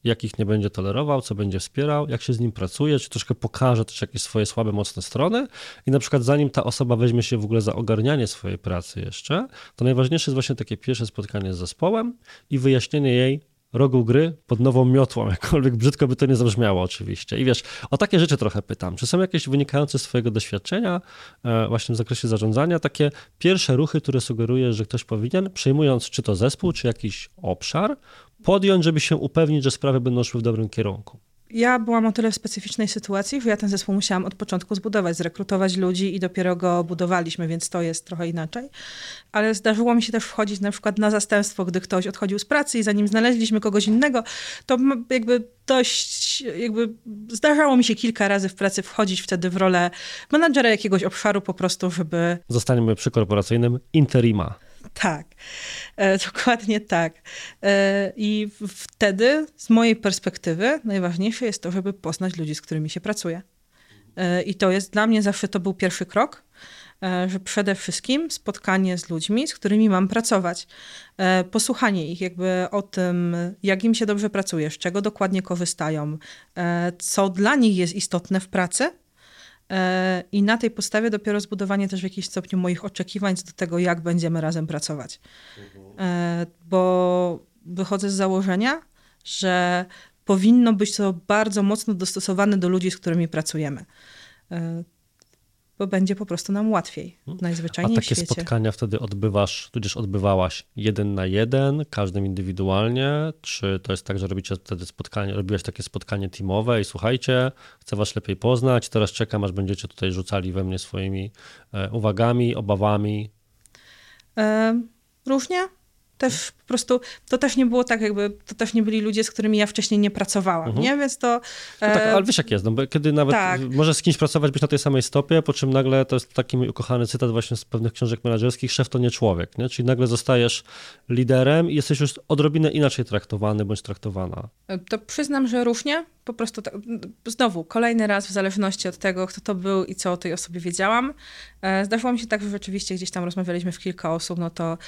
Speaker 1: jakich nie będzie tolerował, co będzie wspierał, jak się z nim pracuje, czy troszkę pokaże też jakieś swoje słabe, mocne strony i na przykład zanim ta osoba weźmie się w ogóle za ogarnianie swojej pracy jeszcze, to najważniejsze jest właśnie takie pierwsze spotkanie z zespołem i wyjaśnienie jej, rogu gry pod nową miotłą, jakkolwiek brzydko by to nie zabrzmiało oczywiście. I wiesz, o takie rzeczy trochę pytam. Czy są jakieś wynikające z twojego doświadczenia e, właśnie w zakresie zarządzania, takie pierwsze ruchy, które sugeruje, że ktoś powinien, przejmując czy to zespół, czy jakiś obszar, podjąć, żeby się upewnić, że sprawy będą szły w dobrym kierunku?
Speaker 2: ja byłam o tyle w specyficznej sytuacji, że ja ten zespół musiałam od początku zbudować, zrekrutować ludzi i dopiero go budowaliśmy, więc to jest trochę inaczej. Ale zdarzyło mi się też wchodzić na przykład na zastępstwo, gdy ktoś odchodził z pracy i zanim znaleźliśmy kogoś innego, to jakby dość, jakby zdarzało mi się kilka razy w pracy wchodzić wtedy w rolę menadżera jakiegoś obszaru po prostu, żeby...
Speaker 1: Zostaniemy przy korporacyjnym interima.
Speaker 2: Tak, e, dokładnie tak. E, I wtedy, z mojej perspektywy, najważniejsze jest to, żeby poznać ludzi, z którymi się pracuje. E, I to jest dla mnie zawsze to był pierwszy krok, że przede wszystkim spotkanie z ludźmi, z którymi mam pracować. Posłuchanie ich jakby o tym, jak im się dobrze pracuje, z czego dokładnie korzystają, co dla nich jest istotne w pracy I na tej podstawie dopiero zbudowanie też w jakimś stopniu moich oczekiwań do tego, jak będziemy razem pracować. Mhm. Bo wychodzę z założenia, że powinno być to bardzo mocno dostosowane do ludzi, z którymi pracujemy. Bo będzie po prostu nam łatwiej. Hmm. Najzwyczajniej
Speaker 1: A takie spotkania wtedy odbywasz, tudzież odbywałaś jeden na jeden, każdym indywidualnie? Czy to jest tak, że robicie wtedy spotkanie, robiłaś takie spotkanie teamowe i słuchajcie, chcę was lepiej poznać, teraz czekam, aż będziecie tutaj rzucali we mnie swoimi e, uwagami, obawami?
Speaker 2: E, różnie też po prostu, to też nie było tak jakby, to też nie byli ludzie, z którymi ja wcześniej nie pracowałam, mhm. nie? Więc to...
Speaker 1: No tak, e, ale wiesz jak jest, no bo kiedy nawet tak. możesz z kimś pracować, być na tej samej stopie, po czym nagle, to jest taki mój ukochany cytat właśnie z pewnych książek menedżerskich, szef to nie człowiek, nie? Czyli nagle zostajesz liderem i jesteś już odrobinę inaczej traktowany bądź traktowana.
Speaker 2: E, to przyznam, że różnie, po prostu tak, znowu, kolejny raz w zależności od tego, kto to był i co o tej osobie wiedziałam. E, zdarzyło mi się tak, że rzeczywiście gdzieś tam rozmawialiśmy w kilka osób, no to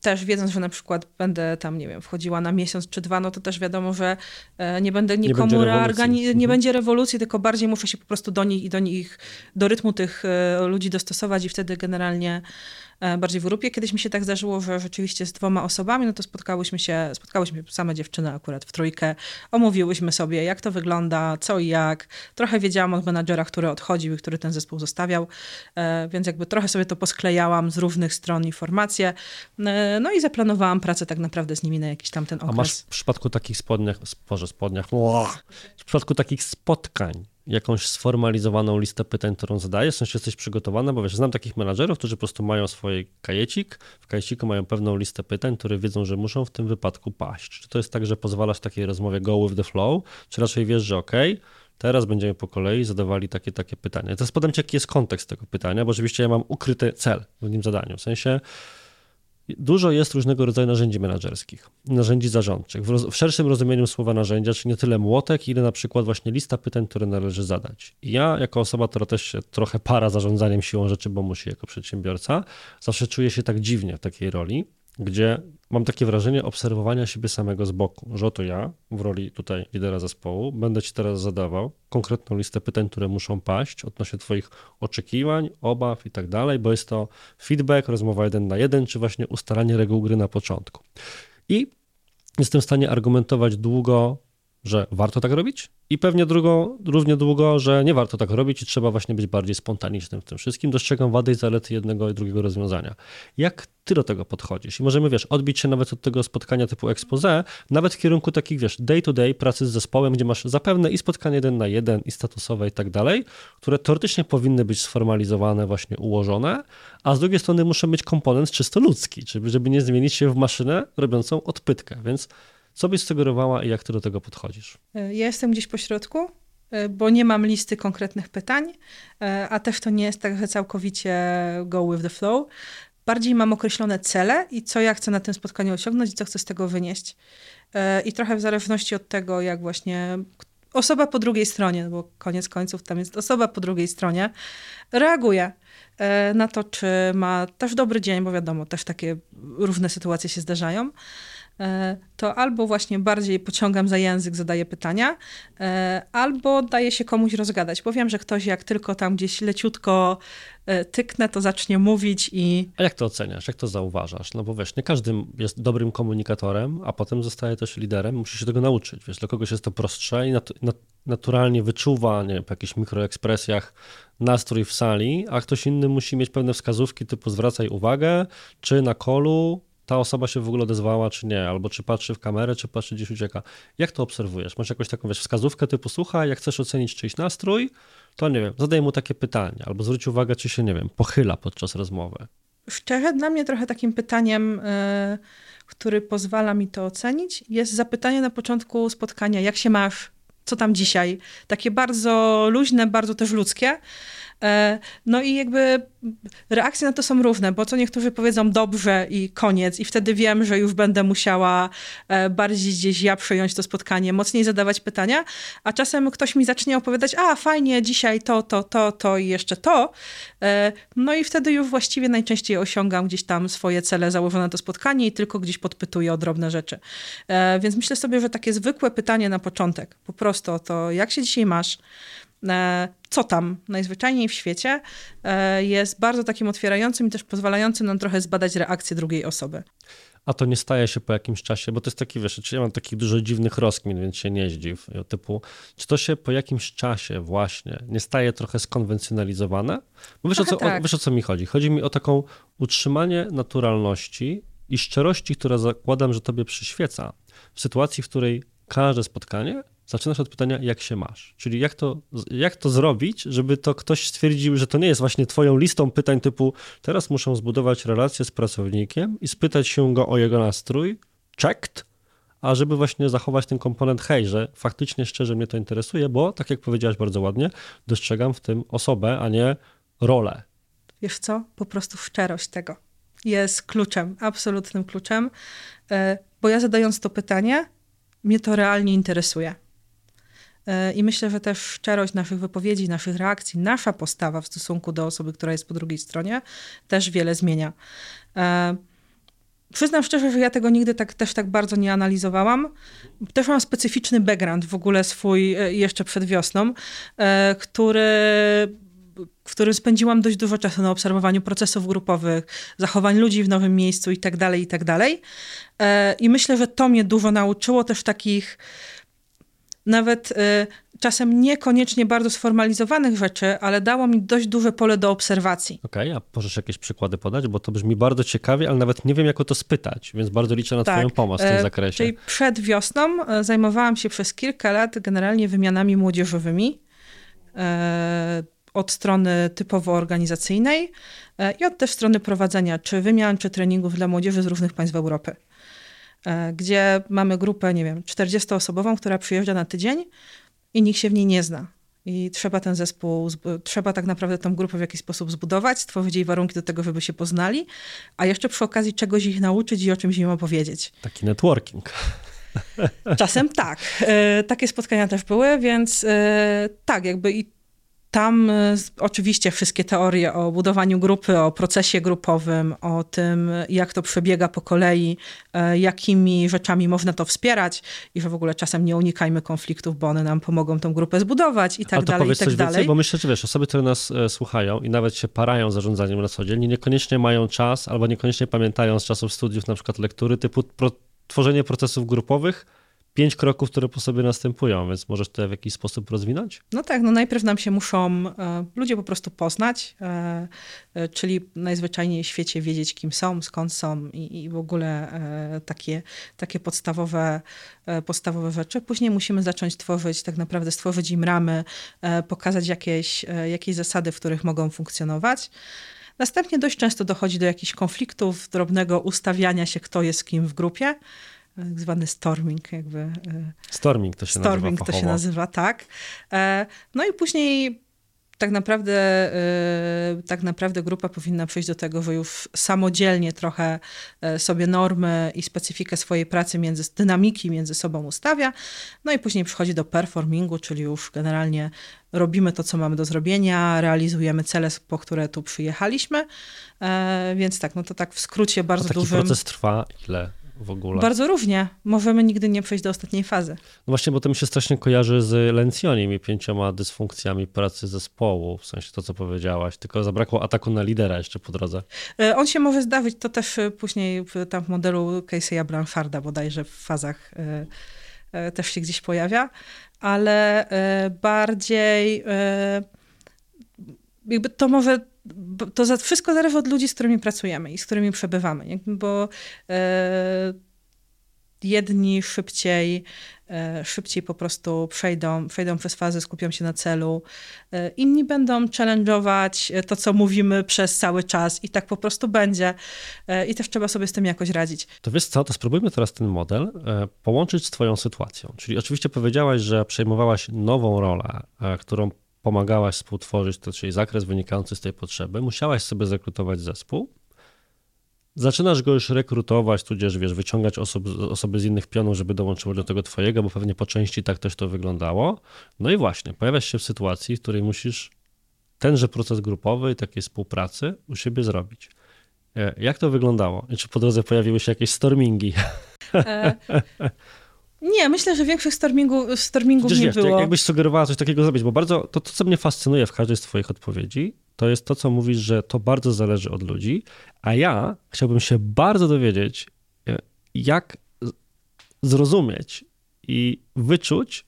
Speaker 2: też wiedząc, że na przykład będę tam, nie wiem, wchodziła na miesiąc czy dwa, no to też wiadomo, że e, nie będę nikomu nie będzie reorgani- nie mhm. będzie rewolucji, tylko bardziej muszę się po prostu do nich i do nich, do rytmu tych e, ludzi dostosować i wtedy generalnie bardziej w grupie. Kiedyś mi się tak zdarzyło, że rzeczywiście z dwoma osobami, no to spotkałyśmy się, spotkałyśmy same dziewczyny akurat w trójkę, omówiłyśmy sobie, jak to wygląda, co i jak. Trochę wiedziałam od menadżera, który odchodził i który ten zespół zostawiał, e, więc jakby trochę sobie to posklejałam z różnych stron informacje. E, no i zaplanowałam pracę tak naprawdę z nimi na jakiś tam ten okres.
Speaker 1: A masz w przypadku takich spodniach, Boże, spodniach, w przypadku takich spotkań, jakąś sformalizowaną listę pytań, którą zadajesz, w sensie jesteś przygotowana, bo wiesz, znam takich menadżerów, którzy po prostu mają swój kajecik, w kajeciku mają pewną listę pytań, które wiedzą, że muszą w tym wypadku paść. Czy to jest tak, że pozwalasz takiej rozmowie go with the flow, czy raczej wiesz, że ok, teraz będziemy po kolei zadawali takie, takie pytania. Teraz podam ci, jaki jest kontekst tego pytania, bo oczywiście ja mam ukryty cel w nim zadaniu, w sensie Dużo jest różnego rodzaju narzędzi menedżerskich, narzędzi zarządczych. W, roz, w, szerszym rozumieniu słowa narzędzia, czyli nie tyle młotek, ile na przykład właśnie lista pytań, które należy zadać. I ja, jako osoba, która też się trochę para zarządzaniem siłą rzeczy, bo musi jako przedsiębiorca, zawsze czuję się tak dziwnie w takiej roli, gdzie mam takie wrażenie obserwowania siebie samego z boku, że oto ja w roli tutaj lidera zespołu będę ci teraz zadawał konkretną listę pytań, które muszą paść odnośnie twoich oczekiwań, obaw i tak dalej, bo jest to feedback, rozmowa jeden na jeden, czy właśnie ustalanie reguł gry na początku. I jestem w stanie argumentować długo, że warto tak robić i pewnie drugo, równie długo, że nie warto tak robić i trzeba właśnie być bardziej spontanicznym w tym wszystkim. Dostrzegam wady i zalety jednego i drugiego rozwiązania. Jak ty do tego podchodzisz? I możemy, wiesz, odbić się nawet od tego spotkania typu expose, nawet w kierunku takich, wiesz, day-to-day -day pracy z zespołem, gdzie masz zapewne i spotkanie jeden na jeden, i statusowe i tak dalej, które teoretycznie powinny być sformalizowane, właśnie ułożone, a z drugiej strony muszą mieć komponent czysto ludzki, żeby nie zmienić się w maszynę robiącą odpytkę, więc co byś sugerowała i jak ty do tego podchodzisz?
Speaker 2: E, ja jestem gdzieś po środku, e, bo nie mam listy konkretnych pytań, e, a też to nie jest tak, że całkowicie go with the flow. Bardziej mam określone cele i co ja chcę na tym spotkaniu osiągnąć i co chcę z tego wynieść. I trochę w zależności od tego, jak właśnie osoba po drugiej stronie, bo koniec końców tam jest osoba po drugiej stronie, reaguje na to, czy ma też dobry dzień, bo wiadomo, też takie różne sytuacje się zdarzają. E, to albo właśnie bardziej pociągam za język, zadaję pytania, e, albo daję się komuś rozgadać, bo wiem, że ktoś jak tylko tam gdzieś leciutko e, tyknę, to zacznie mówić i...
Speaker 1: A jak to oceniasz, jak to zauważasz? No bo wiesz, nie każdy jest dobrym komunikatorem, a potem zostaje też liderem, musi się tego nauczyć, wiesz, dla kogoś jest to prostsze i nat naturalnie wyczuwa, nie, po jakichś mikroekspresjach nastrój w sali, a ktoś inny musi mieć pewne wskazówki typu zwracaj uwagę, czy na kolu ta osoba się w ogóle odezwała, czy nie, albo czy patrzy w kamerę, czy patrzy gdzieś ucieka. Jak to obserwujesz? Masz jakąś taką wiesz, wskazówkę typu słuchaj, jak chcesz ocenić czyjś nastrój, to nie wiem, zadaj mu takie pytanie, albo zwróć uwagę, czy się, nie wiem, pochyla podczas rozmowy.
Speaker 2: Szczerze, dla mnie trochę takim pytaniem, yy, który pozwala mi to ocenić, jest zapytanie na początku spotkania, jak się masz, co tam dzisiaj. Takie bardzo luźne, bardzo też ludzkie. E, no i jakby reakcje na to są równe, bo co niektórzy powiedzą dobrze i koniec, i wtedy wiem, że już będę musiała e, bardziej gdzieś ja przejąć to spotkanie, mocniej zadawać pytania, a czasem ktoś mi zacznie opowiadać, a fajnie, dzisiaj to, to, to, to i jeszcze to. E, no i wtedy już właściwie najczęściej osiągam gdzieś tam swoje cele założone na to spotkanie i tylko gdzieś podpytuję o drobne rzeczy. Więc myślę sobie, że takie zwykłe pytanie na początek, po prostu o to, jak się dzisiaj masz, co tam najzwyczajniej w świecie, e, jest bardzo takim otwierającym i też pozwalającym nam trochę zbadać reakcję drugiej osoby.
Speaker 1: A to nie staje się po jakimś czasie, bo to jest taki, wiesz, czy ja mam takich dużo dziwnych rozkmin, więc się nie zdziw, typu, czy to się po jakimś czasie właśnie nie staje trochę skonwencjonalizowane? Bo wiesz, o co, tak. o, wiesz o co mi chodzi? Chodzi mi o taką utrzymanie naturalności i szczerości, która zakładam, że tobie przyświeca w sytuacji, w której każde spotkanie zaczynasz od pytania, jak się masz. Czyli jak to, jak to zrobić, żeby to ktoś stwierdził, że to nie jest właśnie twoją listą pytań typu teraz muszę zbudować relację z pracownikiem i spytać się go o jego nastrój, checked, a żeby właśnie zachować ten komponent hej, że faktycznie szczerze mnie to interesuje, bo tak jak powiedziałaś bardzo ładnie, dostrzegam w tym osobę, a nie rolę.
Speaker 2: Wiesz co? Po prostu szczerość tego jest kluczem, absolutnym kluczem, e, bo ja zadając to pytanie, mnie to realnie interesuje. E, I myślę, że też szczerość naszych wypowiedzi, naszych reakcji, nasza postawa w stosunku do osoby, która jest po drugiej stronie, też wiele zmienia. E, przyznam szczerze, że ja tego nigdy tak, też tak bardzo nie analizowałam. Też mam specyficzny background w ogóle swój e, jeszcze przed wiosną, który w którym spędziłam dość dużo czasu na obserwowaniu procesów grupowych, zachowań ludzi w nowym miejscu i tak dalej, i tak. I myślę, że to mnie dużo nauczyło też takich nawet y, czasem niekoniecznie bardzo sformalizowanych rzeczy, ale dało mi dość duże pole do obserwacji.
Speaker 1: Okej, okay, a możesz jakieś przykłady podać, bo to brzmi bardzo ciekawie, ale nawet nie wiem, jak o to spytać, więc bardzo liczę na tak, twoją pomoc w tym e, zakresie.
Speaker 2: Czyli przed wiosną e, zajmowałam się przez kilka lat generalnie wymianami młodzieżowymi od strony typowo organizacyjnej i od też strony prowadzenia, czy wymian, czy treningów dla młodzieży z różnych państw Europy. E, gdzie mamy grupę, nie wiem, 40-osobową, która przyjeżdża na tydzień i nikt się w niej nie zna. I trzeba ten zespół, trzeba tak naprawdę tę grupę w jakiś sposób zbudować, stworzyć jej warunki do tego, żeby się poznali, a jeszcze przy okazji czegoś ich nauczyć i o czymś im opowiedzieć.
Speaker 1: Taki networking.
Speaker 2: Czasem tak. E, takie spotkania też były, więc e, tak, jakby i tam e, oczywiście wszystkie teorie o budowaniu grupy, o procesie grupowym, o tym, jak to przebiega po kolei, e, jakimi rzeczami można to wspierać i że w ogóle czasem nie unikajmy konfliktów, bo one nam pomogą tą grupę zbudować i tak
Speaker 1: Ale to
Speaker 2: dalej.
Speaker 1: Powiedz
Speaker 2: i tak
Speaker 1: coś
Speaker 2: dalej.
Speaker 1: Więcej, bo myślę, że wiesz, osoby, które nas e, słuchają i nawet się parają zarządzaniem na co dzień, niekoniecznie mają czas albo niekoniecznie pamiętają z czasów studiów na przykład lektury typu tworzenie procesów grupowych pięć kroków, które po sobie następują, więc możesz to w jakiś sposób rozwinąć?
Speaker 2: No tak, no najpierw nam się muszą e, ludzie po prostu poznać, e, e, czyli najzwyczajniej w świecie wiedzieć, kim są, skąd są i, i w ogóle e, takie, takie podstawowe, e, podstawowe rzeczy. Później musimy zacząć tworzyć, tak naprawdę stworzyć im ramy, e, pokazać jakieś, jakieś zasady, w których mogą funkcjonować. Następnie dość często dochodzi do jakichś konfliktów, drobnego ustawiania się, kto jest kim w grupie tak zwany storming jakby. E,
Speaker 1: storming to się
Speaker 2: storming
Speaker 1: nazywa
Speaker 2: to się nazywa, tak. E, no i później tak naprawdę, e, tak naprawdę grupa powinna przejść do tego, że już samodzielnie trochę sobie normy i specyfikę swojej pracy, między, dynamiki między sobą ustawia. No i później przychodzi do performingu, czyli już generalnie robimy to, co mamy do zrobienia, realizujemy cele, po które tu przyjechaliśmy. Więc tak, no to tak w skrócie bardzo
Speaker 1: A taki
Speaker 2: dużym...
Speaker 1: proces trwa ile? W ogóle?
Speaker 2: Bardzo równie. Możemy nigdy nie przejść do ostatniej fazy.
Speaker 1: No właśnie, bo to mi się strasznie kojarzy z Lencjoniem i pięcioma dysfunkcjami pracy zespołu, w sensie to, co powiedziałaś, tylko zabrakło ataku na lidera jeszcze po drodze.
Speaker 2: E, on się może zdarzyć, to też e, później tam w modelu Casey'a Blanfarda bodajże w fazach e, też się gdzieś pojawia, ale bardziej jakby to może to za, wszystko zależy od ludzi, z którymi pracujemy i z którymi przebywamy, bo e, jedni szybciej, e, szybciej po prostu przejdą, przejdą przez fazę, skupią się na celu, e, inni będą challenge'ować to, co mówimy przez cały czas i tak po prostu będzie e, i też trzeba sobie z tym jakoś radzić.
Speaker 1: To wiesz co, to spróbujmy teraz ten model e, połączyć z twoją sytuacją. Czyli oczywiście powiedziałaś, że przejmowałaś nową rolę, e, którą pomagałaś współtworzyć, to czyli zakres wynikający z tej potrzeby, musiałaś sobie zrekrutować zespół, zaczynasz go już rekrutować, tudzież wiesz, wyciągać osoby, z innych pionów, żeby dołączyły do tego twojego, bo pewnie po części tak też to wyglądało. No i właśnie, pojawiasz się w sytuacji, w której musisz tenże proces grupowy i takiej współpracy u siebie zrobić. E, Jak to wyglądało? I czy po drodze pojawiły się jakieś stormingi?
Speaker 2: E, nie, myślę, że większych stormingu, stormingów
Speaker 1: Chociaż
Speaker 2: nie
Speaker 1: wiesz,
Speaker 2: było.
Speaker 1: jak- jakbyś sugerowała coś takiego zrobić, bo bardzo to, to, co mnie fascynuje w każdej z twoich odpowiedzi, to jest to, co mówisz, że to bardzo zależy od ludzi, a ja chciałbym się bardzo dowiedzieć, e, jak zrozumieć i wyczuć,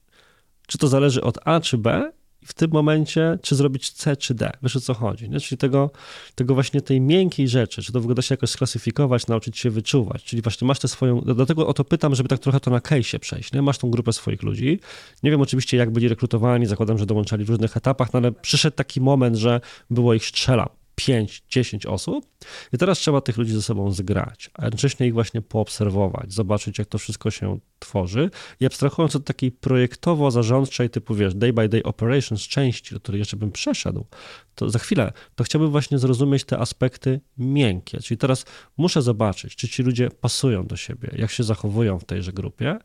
Speaker 1: czy to zależy od A czy B w tym momencie, czy zrobić C czy D. Wiesz o co chodzi, nie? Czyli tego, tego właśnie tej miękkiej rzeczy, czy to w ogóle da się jakoś sklasyfikować, nauczyć się wyczuwać, czyli właśnie masz tę swoją, dlatego o to pytam, żeby tak trochę to na case'ie przejść, nie? Masz tą grupę swoich ludzi, nie wiem oczywiście jak byli rekrutowani, zakładam, że dołączali w różnych etapach, no ale przyszedł taki moment, że było ich strzelam 5, 10 osób i teraz trzeba tych ludzi ze sobą zgrać, a jednocześnie ich właśnie poobserwować, zobaczyć jak to wszystko się tworzy i abstrahując od takiej projektowo-zarządczej typu, wiesz, day by day operations części, do której jeszcze bym przeszedł, to za chwilę, to chciałbym właśnie zrozumieć te aspekty miękkie, czyli teraz muszę zobaczyć, czy ci ludzie pasują do siebie, jak się zachowują w tejże grupie,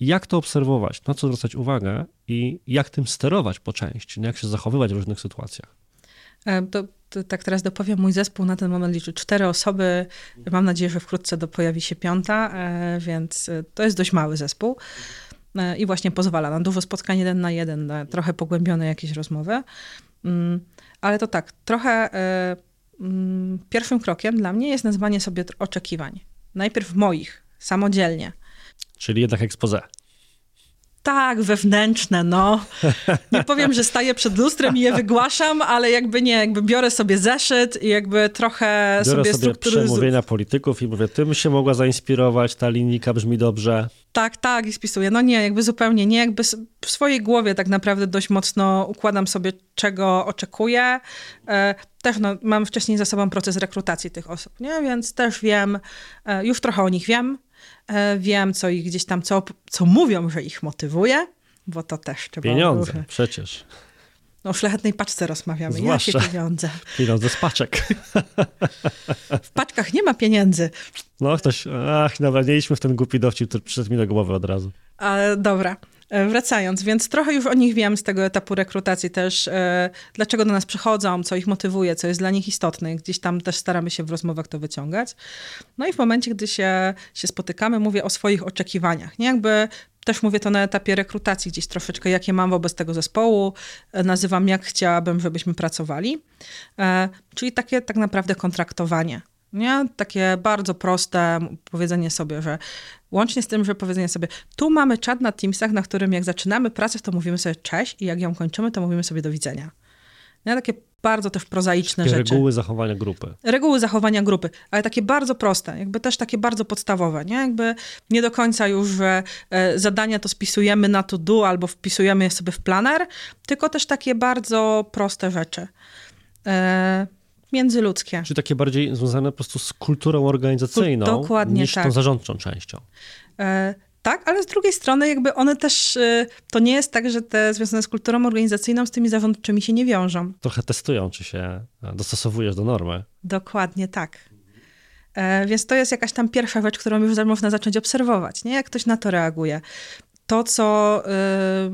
Speaker 1: jak to obserwować, na co zwracać uwagę i jak tym sterować po części, jak się zachowywać w różnych sytuacjach.
Speaker 2: E, to tak teraz dopowiem, mój zespół na ten moment liczy cztery osoby. Mam nadzieję, że wkrótce do, pojawi się piąta, e, więc e, to jest dość mały zespół. E, I właśnie pozwala na dużo spotkań jeden na jeden, na trochę pogłębione jakieś rozmowy. Mm, Ale to tak, trochę mm, pierwszym krokiem dla mnie jest nazwanie sobie oczekiwań. Najpierw moich, samodzielnie.
Speaker 1: Czyli jednak expose.
Speaker 2: Tak, wewnętrzne, no. Nie powiem, że staję przed lustrem i je wygłaszam, ale jakby nie, jakby biorę sobie zeszyt i jakby trochę
Speaker 1: Biorę
Speaker 2: sobie,
Speaker 1: sobie przemówienia polityków i mówię, tym się mogła zainspirować, ta linijka brzmi dobrze.
Speaker 2: Tak, tak, i spisuję. No nie, jakby zupełnie nie. Jakby w swojej głowie tak naprawdę dość mocno układam sobie, czego oczekuję. E, Też no, mam wcześniej za sobą proces rekrutacji tych osób, nie? Więc też wiem, e, już trochę o nich wiem. E, Wiem, co ich gdzieś tam, co, co mówią, że ich motywuje, bo to też trzeba...
Speaker 1: Pieniądze, przecież.
Speaker 2: No, o szlachetnej paczce rozmawiamy.
Speaker 1: Zwłaszcza.
Speaker 2: Jakie pieniądze?
Speaker 1: Pieniądze z paczek.
Speaker 2: W paczkach nie ma pieniędzy.
Speaker 1: No ktoś, ach, dobra, nie idźmy w ten głupi dowcip, który przyszedł mi do głowy od razu.
Speaker 2: Dobra, e, wracając, więc trochę już o nich wiem z tego etapu rekrutacji też, e, dlaczego do nas przychodzą, co ich motywuje, co jest dla nich istotne. Gdzieś tam też staramy się w rozmowach to wyciągać. No i w momencie, gdy się, się spotykamy, mówię o swoich oczekiwaniach. Nie jakby też mówię to na etapie rekrutacji gdzieś troszeczkę, jakie mam wobec tego zespołu, e, nazywam jak chciałabym, żebyśmy pracowali. E, czyli takie tak naprawdę kontraktowanie. Nie? Takie bardzo proste powiedzenie sobie, że łącznie z tym, że powiedzenie sobie, tu mamy czat na Teamsach, na którym jak zaczynamy pracę, to mówimy sobie cześć i jak ją kończymy, to mówimy sobie do widzenia. Nie? Takie bardzo też prozaiczne
Speaker 1: Takie
Speaker 2: rzeczy.
Speaker 1: reguły zachowania grupy.
Speaker 2: Reguły zachowania grupy, ale takie bardzo proste, jakby też takie bardzo podstawowe, nie? Jakby nie do końca już, że e, zadania to spisujemy na to do albo wpisujemy je sobie w planer, tylko też takie bardzo proste rzeczy. Międzyludzkie.
Speaker 1: Czyli takie bardziej związane po prostu z kulturą organizacyjną
Speaker 2: Dokładnie
Speaker 1: niż tą
Speaker 2: tak.
Speaker 1: zarządczą częścią.
Speaker 2: E, tak, ale z drugiej strony jakby one też, e, to nie jest tak, że te związane z kulturą organizacyjną z tymi zarządczymi się nie wiążą.
Speaker 1: Trochę testują, czy się e, dostosowujesz do normy.
Speaker 2: Dokładnie tak. E, więc to jest jakaś tam pierwsza rzecz, którą już można zacząć obserwować, nie? Jak ktoś na to reaguje. To, co, e,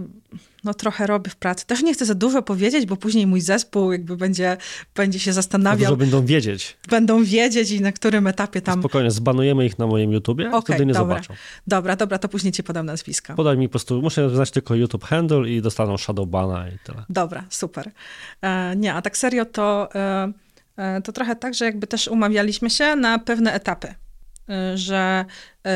Speaker 2: no trochę robię w pracy. Też nie chcę za dużo powiedzieć, bo później mój zespół jakby będzie, będzie się zastanawiał.
Speaker 1: Dużo będą wiedzieć.
Speaker 2: Będą wiedzieć i na którym etapie tam...
Speaker 1: Spokojnie, zbanujemy ich na moim YouTubie, okay, wtedy nie
Speaker 2: dobra.
Speaker 1: zobaczą.
Speaker 2: Dobra, dobra, to później ci podam nazwiska.
Speaker 1: Podaj mi po prostu, muszę znać tylko YouTube handle i dostaną Shadowbana i tyle.
Speaker 2: Dobra, super. E, nie, a tak serio to, e, e, to trochę tak, że jakby też umawialiśmy się na pewne etapy. Y, że y,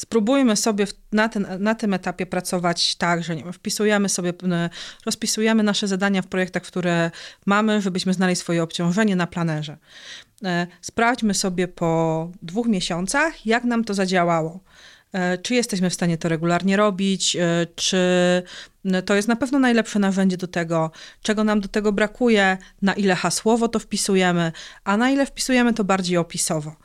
Speaker 2: spróbujmy sobie na, ten, na tym etapie pracować tak, że nie wiem, wpisujemy sobie, y, rozpisujemy nasze zadania w projektach, które mamy, żebyśmy znali swoje obciążenie na planerze. Sprawdźmy sobie po dwóch miesiącach, jak nam to zadziałało. Czy jesteśmy w stanie to regularnie robić, czy to jest na pewno najlepsze narzędzie do tego, czego nam do tego brakuje, na ile hasłowo to wpisujemy, a na ile wpisujemy to bardziej opisowo.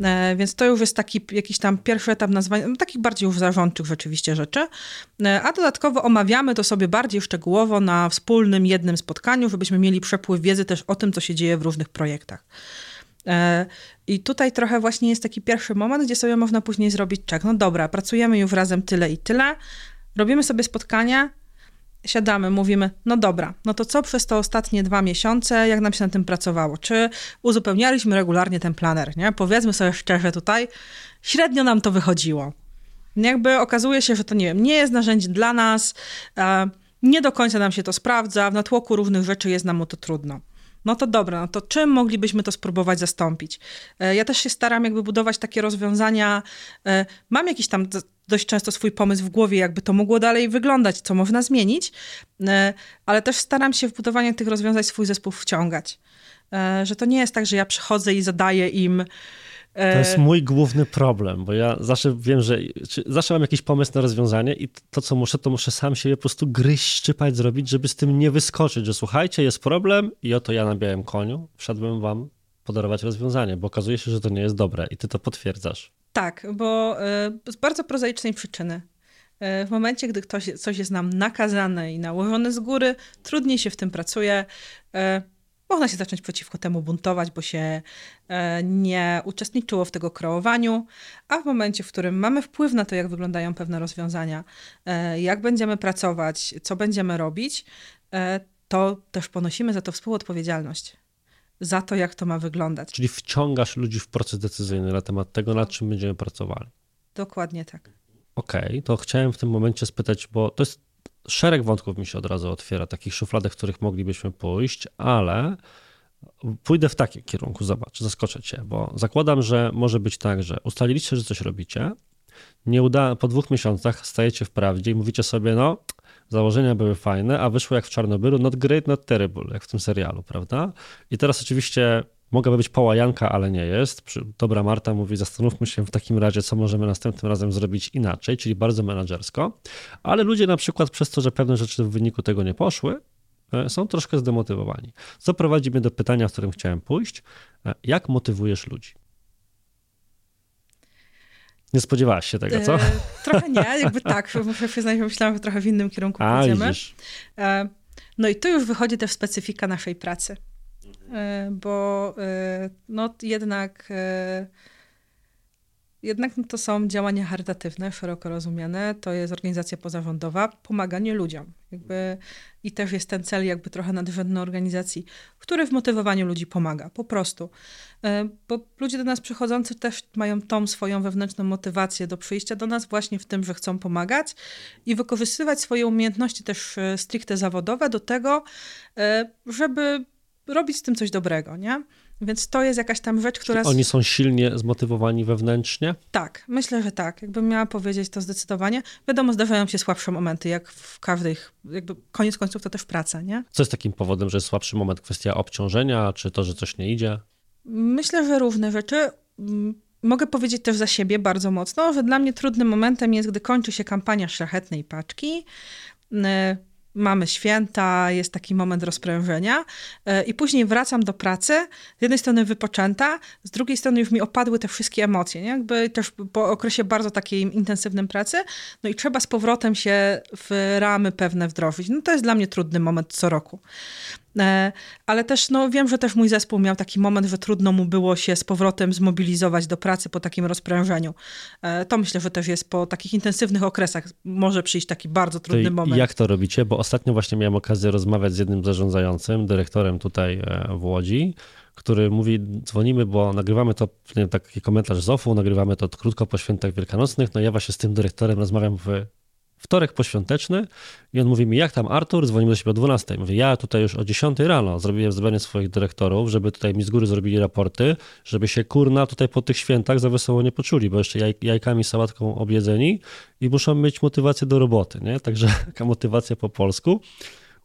Speaker 2: E, więc to już jest taki jakiś tam pierwszy etap nazwania, no, takich bardziej już zarządczych rzeczywiście rzeczy. E, a dodatkowo omawiamy to sobie bardziej szczegółowo na wspólnym jednym spotkaniu, żebyśmy mieli przepływ wiedzy też o tym, co się dzieje w różnych projektach. E, I tutaj trochę właśnie jest taki pierwszy moment, gdzie sobie można później zrobić czek. No dobra, pracujemy już razem tyle i tyle, robimy sobie spotkania, siadamy, mówimy, no dobra, no to co przez te ostatnie dwa miesiące, jak nam się na tym pracowało? Czy uzupełnialiśmy regularnie ten planer, nie? Powiedzmy sobie szczerze tutaj, średnio nam to wychodziło. Jakby okazuje się, że to nie wiem, nie jest narzędzie dla nas, e, nie do końca nam się to sprawdza, w natłoku różnych rzeczy jest nam o to trudno. No to dobra, no to czym moglibyśmy to spróbować zastąpić? E, ja też się staram jakby budować takie rozwiązania. E, mam jakiś tam dość często swój pomysł w głowie, jakby to mogło dalej wyglądać, co można zmienić, e, ale też staram się w budowaniu tych rozwiązań swój zespół wciągać. Że to nie jest tak, że ja przychodzę i zadaję im
Speaker 1: to jest mój główny problem, bo ja zawsze wiem, że zawsze mam jakiś pomysł na rozwiązanie i to, co muszę, to muszę sam siebie po prostu gryźć, szczypać, zrobić, żeby z tym nie wyskoczyć, że słuchajcie, jest problem i oto ja na białym koniu wszedłem wam podarować rozwiązanie, bo okazuje się, że to nie jest dobre i ty to potwierdzasz.
Speaker 2: Tak, bo y, z bardzo prozaicznej przyczyny. Y, w momencie, gdy ktoś, coś jest nam nakazane i nałożone z góry, trudniej się w tym pracuje. Można się zacząć przeciwko temu buntować, bo się e, nie uczestniczyło w tego kreowaniu, a w momencie, w którym mamy wpływ na to, jak wyglądają pewne rozwiązania, e, jak będziemy pracować, co będziemy robić, e, to też ponosimy za to współodpowiedzialność. Za to, jak to ma wyglądać.
Speaker 1: Czyli wciągasz ludzi w proces decyzyjny na temat tego, nad czym będziemy pracowali.
Speaker 2: Dokładnie tak.
Speaker 1: Okej, okay, to chciałem w tym momencie spytać, bo to jest szereg wątków mi się od razu otwiera, takich szufladek, w których moglibyśmy pójść, ale pójdę w takim kierunku, zobacz, zaskoczę cię, bo zakładam, że może być tak, że ustaliliście, że coś robicie, nie uda, po dwóch miesiącach stajecie w prawdzie i mówicie sobie, no, założenia były fajne, a wyszło jak w Czarnobylu, not great, not terrible, jak w tym serialu, prawda? I teraz oczywiście Mogłaby być połajanka, ale nie jest. Dobra Marta mówi, zastanówmy się w takim razie, co możemy następnym razem zrobić inaczej, czyli bardzo menedżersko. Ale ludzie na przykład przez to, że pewne rzeczy w wyniku tego nie poszły, e, są troszkę zdemotywowani. Co prowadzi mnie do pytania, w którym chciałem pójść. E, jak motywujesz ludzi? Nie spodziewałaś się tego, co? E,
Speaker 2: trochę nie, jakby tak. Muszę przyznać, myślałam, że trochę w innym kierunku A, pójdziemy. Widzisz. E, no i tu już wychodzi też specyfika naszej pracy. E, bo e, no jednak e, jednak to są działania charytatywne, szeroko rozumiane, to jest organizacja pozarządowa, pomaganie ludziom. Jakby, I też jest ten cel jakby trochę nadrzędny organizacji, który w motywowaniu ludzi pomaga, po prostu. Bo ludzie do nas przychodzący też mają tą swoją wewnętrzną motywację do przyjścia do nas właśnie w tym, że chcą pomagać i wykorzystywać swoje umiejętności też stricte zawodowe do tego, żeby robić z tym coś dobrego, nie? Więc to jest jakaś tam rzecz, która.
Speaker 1: Czyli oni są silnie zmotywowani wewnętrznie?
Speaker 2: Tak, myślę, że tak. Jakbym miała powiedzieć to zdecydowanie. Wiadomo, zdarzają się słabsze momenty, jak w każdej, jakby koniec końców to też praca, nie?
Speaker 1: Co jest takim powodem, że jest słabszy moment? Kwestia obciążenia, czy to, że coś nie idzie?
Speaker 2: Myślę, że różne rzeczy. Mm, mogę powiedzieć też za siebie bardzo mocno, że dla mnie trudnym momentem jest, gdy kończy się kampania szlachetnej paczki mamy święta, jest taki moment rozprężenia e, i później wracam do pracy, z jednej strony wypoczęta, z drugiej strony już mi opadły te wszystkie emocje, nie? jakby też po okresie bardzo takiej intensywnej pracy, no i trzeba z powrotem się w ramy pewne wdrożyć. No to jest dla mnie trudny moment co roku. E, ale też no, wiem, że też mój zespół miał taki moment, że trudno mu było się z powrotem zmobilizować do pracy po takim rozprężeniu. E, to myślę, że też jest po takich intensywnych okresach może przyjść taki bardzo trudny
Speaker 1: to
Speaker 2: moment.
Speaker 1: Jak to robicie? Bo ostatnio właśnie miałem okazję rozmawiać z jednym zarządzającym, dyrektorem tutaj e, w Łodzi, który mówi, dzwonimy, bo nagrywamy to, nie taki komentarz z OFU, nagrywamy to krótko po świętach wielkanocnych, no ja właśnie z tym dyrektorem rozmawiam w wtorek poświąteczny i on mówi mi, jak tam Artur, dzwonimy do siebie o 12. Mówię, ja tutaj już o 10 rano zrobiłem zebranie swoich dyrektorów, żeby tutaj mi z góry zrobili raporty, żeby się kurna tutaj po tych świętach za wesoło nie poczuli, bo jeszcze jaj, jajkami, sałatką objedzeni i muszą mieć motywację do roboty, nie? Także taka motywacja po polsku.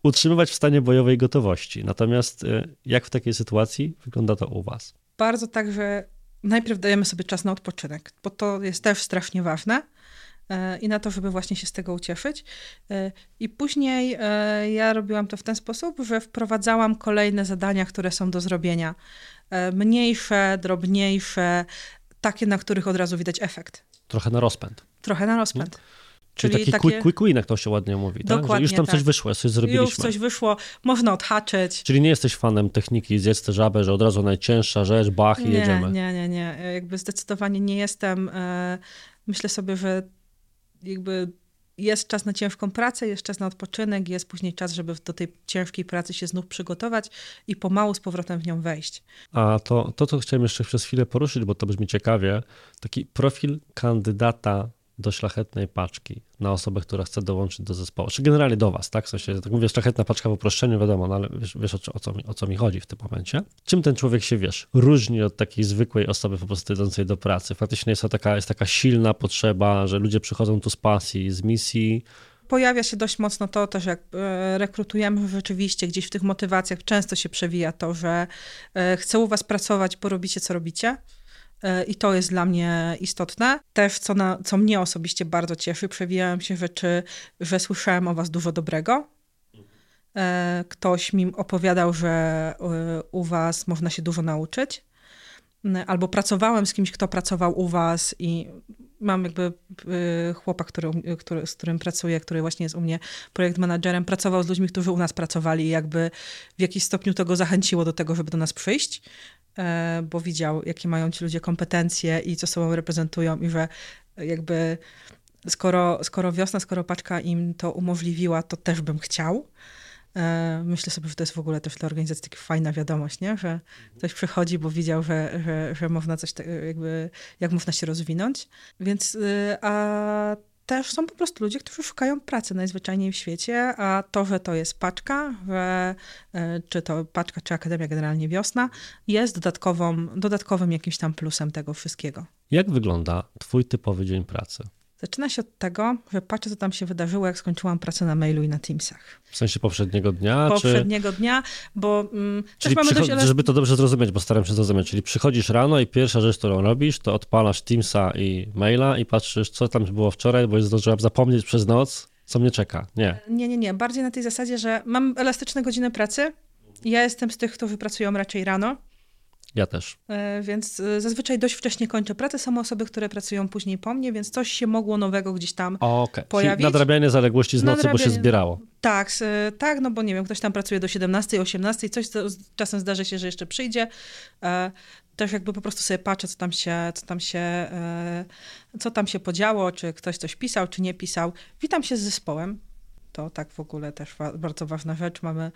Speaker 1: Utrzymywać w stanie bojowej gotowości. Natomiast y, jak w takiej sytuacji wygląda to u was?
Speaker 2: Bardzo tak, że najpierw dajemy sobie czas na odpoczynek, bo to jest też strasznie ważne. E, i na to, żeby właśnie się z tego ucieszyć. E, I później e, ja robiłam to w ten sposób, że wprowadzałam kolejne zadania, które są do zrobienia. Mniejsze, drobniejsze, takie, na których od razu widać efekt.
Speaker 1: Trochę na rozpęd.
Speaker 2: Trochę na rozpęd.
Speaker 1: Hmm? Czyli, Czyli taki takie... quick, quick win, jak to się ładnie mówi, Dokładnie tak? Że już tam tak. coś wyszło, coś zrobiliśmy.
Speaker 2: Już coś wyszło, można odhaczyć.
Speaker 1: Czyli nie jesteś fanem techniki zjedz tę żabę, że od razu najcięższa rzecz, bach i
Speaker 2: nie,
Speaker 1: jedziemy.
Speaker 2: Nie, nie, nie. Jakby zdecydowanie nie jestem. Myślę sobie, że jakby jest czas na ciężką pracę, jest czas na odpoczynek, jest później czas, żeby do tej ciężkiej pracy się znów przygotować i pomału z powrotem w nią wejść.
Speaker 1: A to, to co chciałem jeszcze przez chwilę poruszyć, bo to brzmi ciekawie, taki profil kandydata do szlachetnej paczki na osobę, która chce dołączyć do zespołu, czy generalnie do was, tak? W sensie, tak mówię, szlachetna paczka w uproszczeniu, wiadomo, no ale wiesz, wiesz o, o, co mi, o co mi chodzi w tym momencie. Czym ten człowiek się, wiesz, różni od takiej zwykłej osoby po prostu idącej do pracy? Faktycznie jest to taka, jest taka silna potrzeba, że ludzie przychodzą tu z pasji, z misji,
Speaker 2: pojawia się dość mocno to też, jak e, rekrutujemy rzeczywiście gdzieś w tych motywacjach, często się przewija to, że e, chcę u was pracować, bo robicie, co robicie. E, I to jest dla mnie istotne. Też, co, na, co mnie osobiście bardzo cieszy, przewijałem się rzeczy, że słyszałem o was dużo dobrego. E, ktoś mi opowiadał, że e, u was można się dużo nauczyć. Albo pracowałem z kimś, kto pracował u was i mam jakby chłopak, który, który, z którym pracuję, który właśnie jest u mnie projekt managerem, pracował z ludźmi, którzy u nas pracowali i jakby w jakiś stopniu to go zachęciło do tego, żeby do nas przyjść. E, bo widział, jakie mają ci ludzie kompetencje i co sobą reprezentują i że jakby skoro, skoro wiosna, skoro paczka im to umożliwiła, to też bym chciał. E, myślę sobie, że to jest w ogóle też dla organizacji taka fajna wiadomość, nie? że ktoś przychodzi, bo widział, że, że, że można coś, jakby, jak można się rozwinąć. Więc, a też są po prostu ludzie, którzy szukają pracy najzwyczajniej w świecie, a to, że to jest paczka, że, e, czy to paczka, czy Akademia Generalnie Wiosna, jest dodatkowym jakimś tam plusem tego wszystkiego.
Speaker 1: Jak wygląda Twój typowy dzień pracy?
Speaker 2: Zaczyna się od tego, że patrzę, co tam się wydarzyło, jak skończyłam pracę na mailu i na Teamsach.
Speaker 1: W sensie poprzedniego dnia?
Speaker 2: Poprzedniego czy... dnia, bo mm,
Speaker 1: Czyli
Speaker 2: mamy
Speaker 1: dość żeby to dobrze zrozumieć, bo staram się zrozumieć, czyli przychodzisz rano i pierwsza rzecz, którą robisz, to odpalasz Teamsa i maila i patrzysz, co tam było wczoraj, bo zdążyłam zapomnieć przez noc, co mnie czeka. Nie.
Speaker 2: Nie, nie, nie. Bardziej na tej zasadzie, że mam elastyczne godziny pracy. Ja jestem z tych, którzy pracują raczej rano.
Speaker 1: Ja też.
Speaker 2: E, więc e, zazwyczaj dość wcześnie kończę pracę. Są osoby, które pracują później po mnie, więc coś się mogło nowego gdzieś tam okay. pojawić.
Speaker 1: Nadrabianie zaległości z nocy, bo się zbierało.
Speaker 2: Tak, tak, no bo nie wiem, ktoś tam pracuje do 17, 18, coś czasem zdarzy się, że jeszcze przyjdzie. E, też jakby po prostu sobie patrzę, co tam się, co tam się, co tam się podziało, czy ktoś coś pisał, czy nie pisał. Witam się z zespołem, to tak w ogóle też wa bardzo ważna rzecz. Mamy,